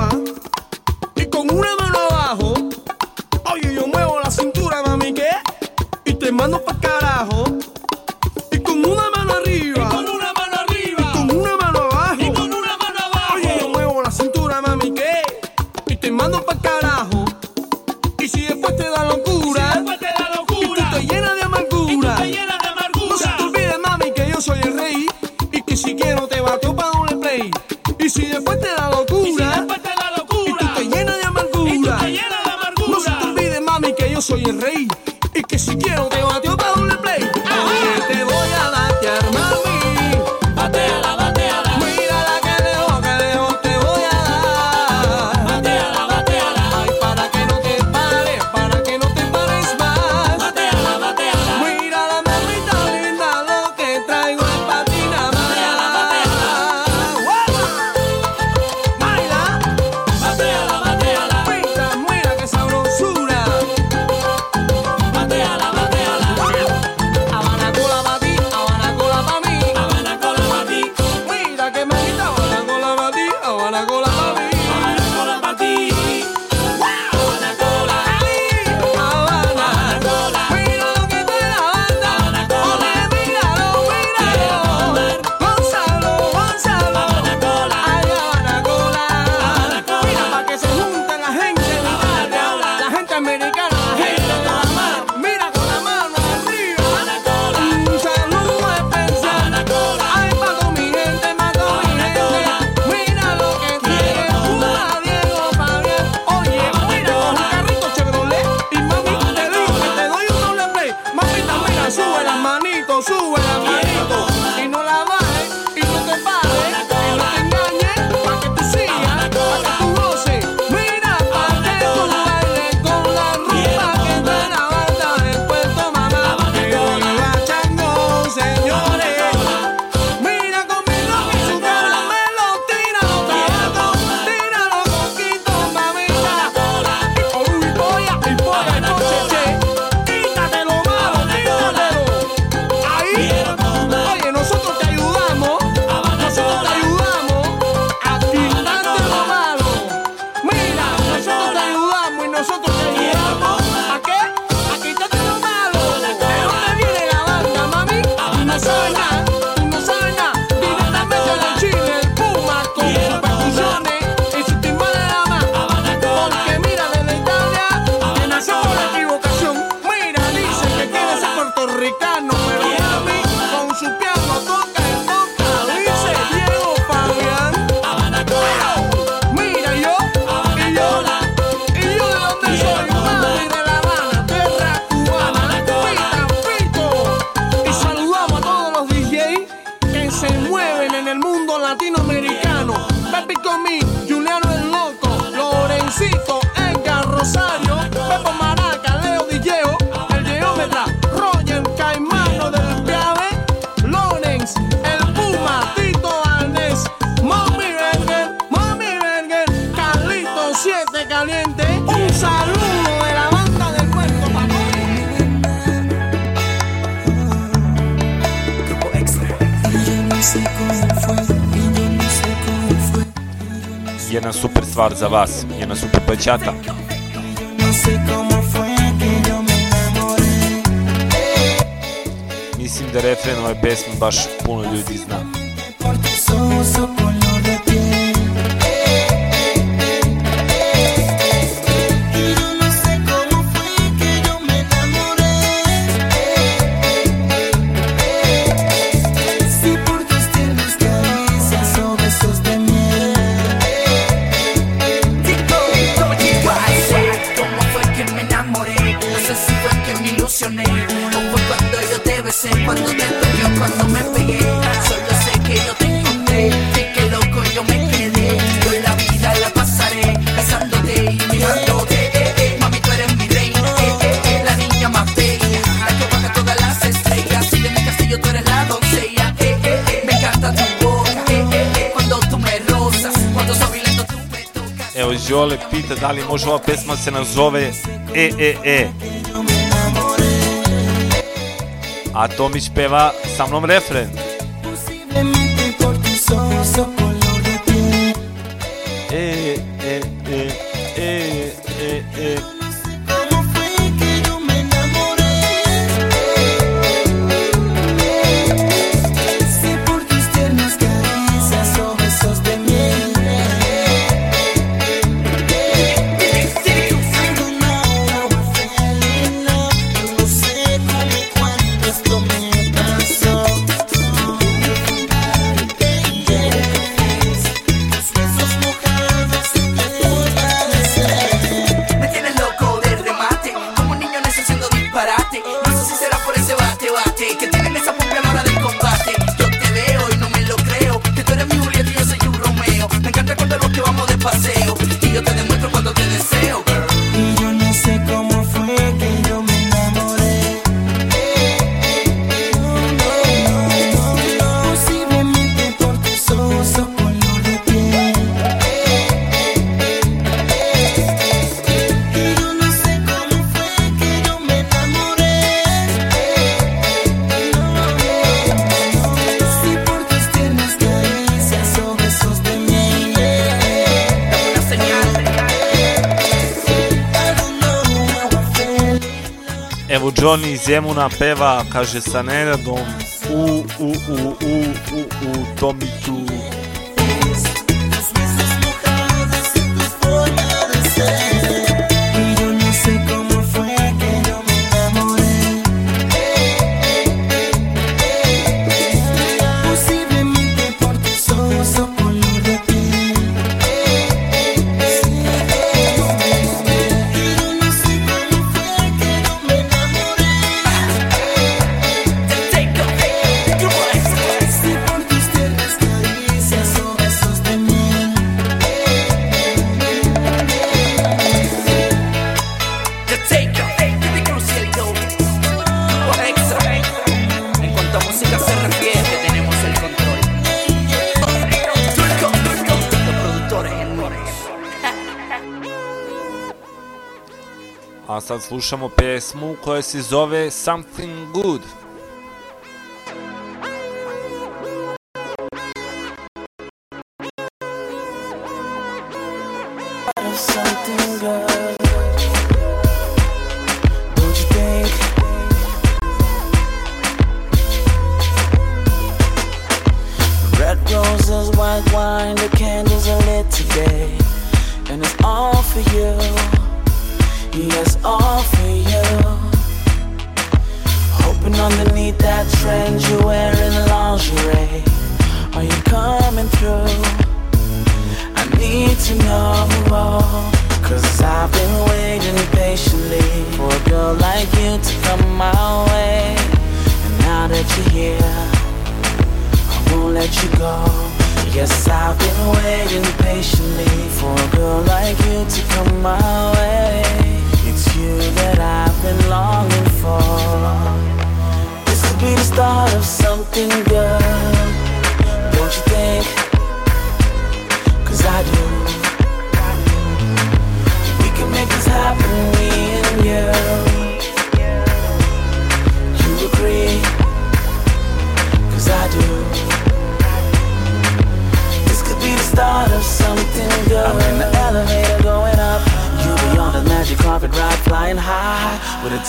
stvar za vas, njena su popećata. Mislim da refren ove pesme baš puno ljudi zna. пите дали може ова песма да се назове Е, е, е. А Томич пева со мном рефрен. Zemuna peva, kaže, sa Nenadom, u, u, u, u, u, u, Tomiću, sad slušamo pesmu koja se zove Something Good.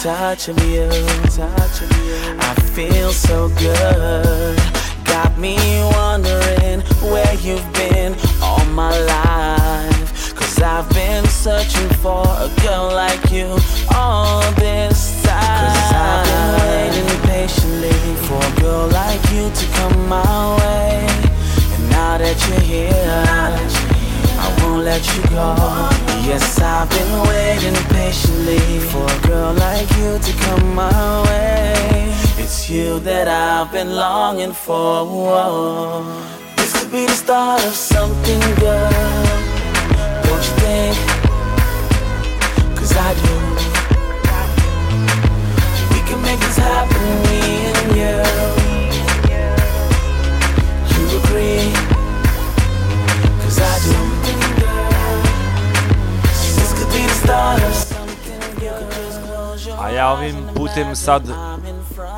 Touch of you. Touch of you. I feel so good. Got me wondering where you've been all my life. Cause I've been searching for a girl like you all this time. Cause I've been waiting patiently for a girl like you to come my way. And now that you're here, won't let you go. Yes, I've been waiting patiently for a girl like you to come my way. It's you that I've been longing for. This could be the start of something good. Don't you think? Cause I do. We can make this happen, me and you. You agree? A ja ovim putem sad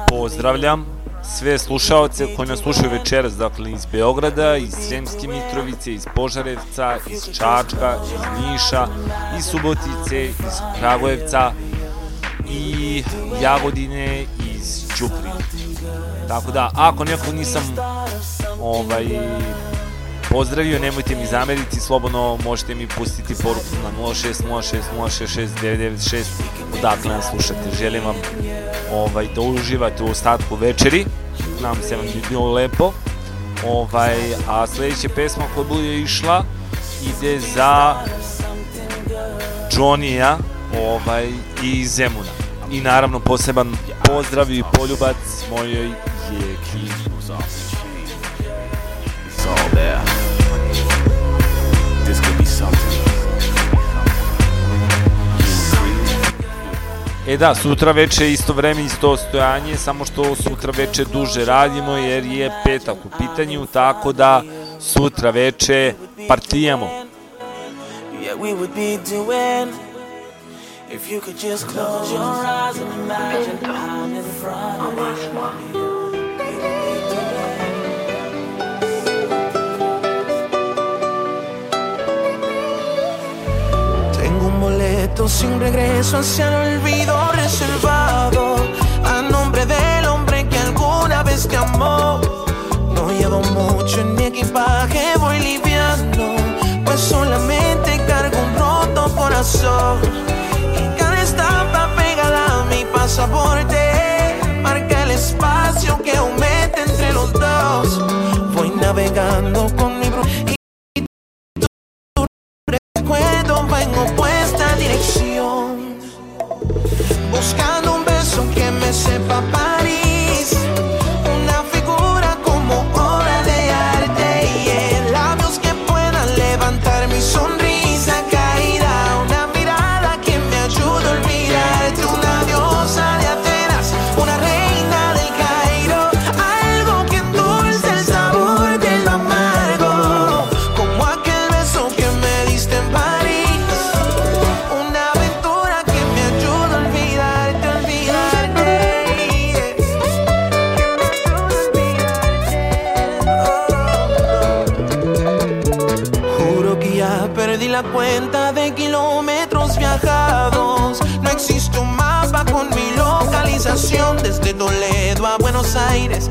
pozdravljam sve slušaoce koji nas slušaju večeras, dakle iz Beograda, iz Sremske Mitrovice, iz Požarevca, iz Čačka, iz Niša, iz Subotice, iz Kragujevca i Jagodine, iz Ćuprije. Tako da, ako nekog nisam ovaj, pozdravio, nemojte mi zameriti, slobodno možete mi pustiti poruku na 0606 066 996 odakle nas slušate. Želim vam ovaj, da uživate u ostatku večeri, nam se vam bi bilo lepo. Ovaj, a sledeća pesma koja bude išla ide za Johnny-a ovaj, i Zemuna. I naravno poseban pozdrav i poljubac mojoj jeki. It's all there. E da, sutra veče isto vreme, isto stojanje, samo što sutra veče duže radimo jer je petak u pitanju, tako da sutra veče partijamo. Yeah, we would be doing if you could just close your eyes and imagine I'm in front of you. Sin regreso hacia el olvido reservado a nombre del hombre que alguna vez te amó. No llevo mucho en mi equipaje, voy liviano, pues solamente cargo un roto corazón. Y cada estampa pegada a mi pasaporte marca el espacio que aumenta entre los dos. Voy navegando con Aires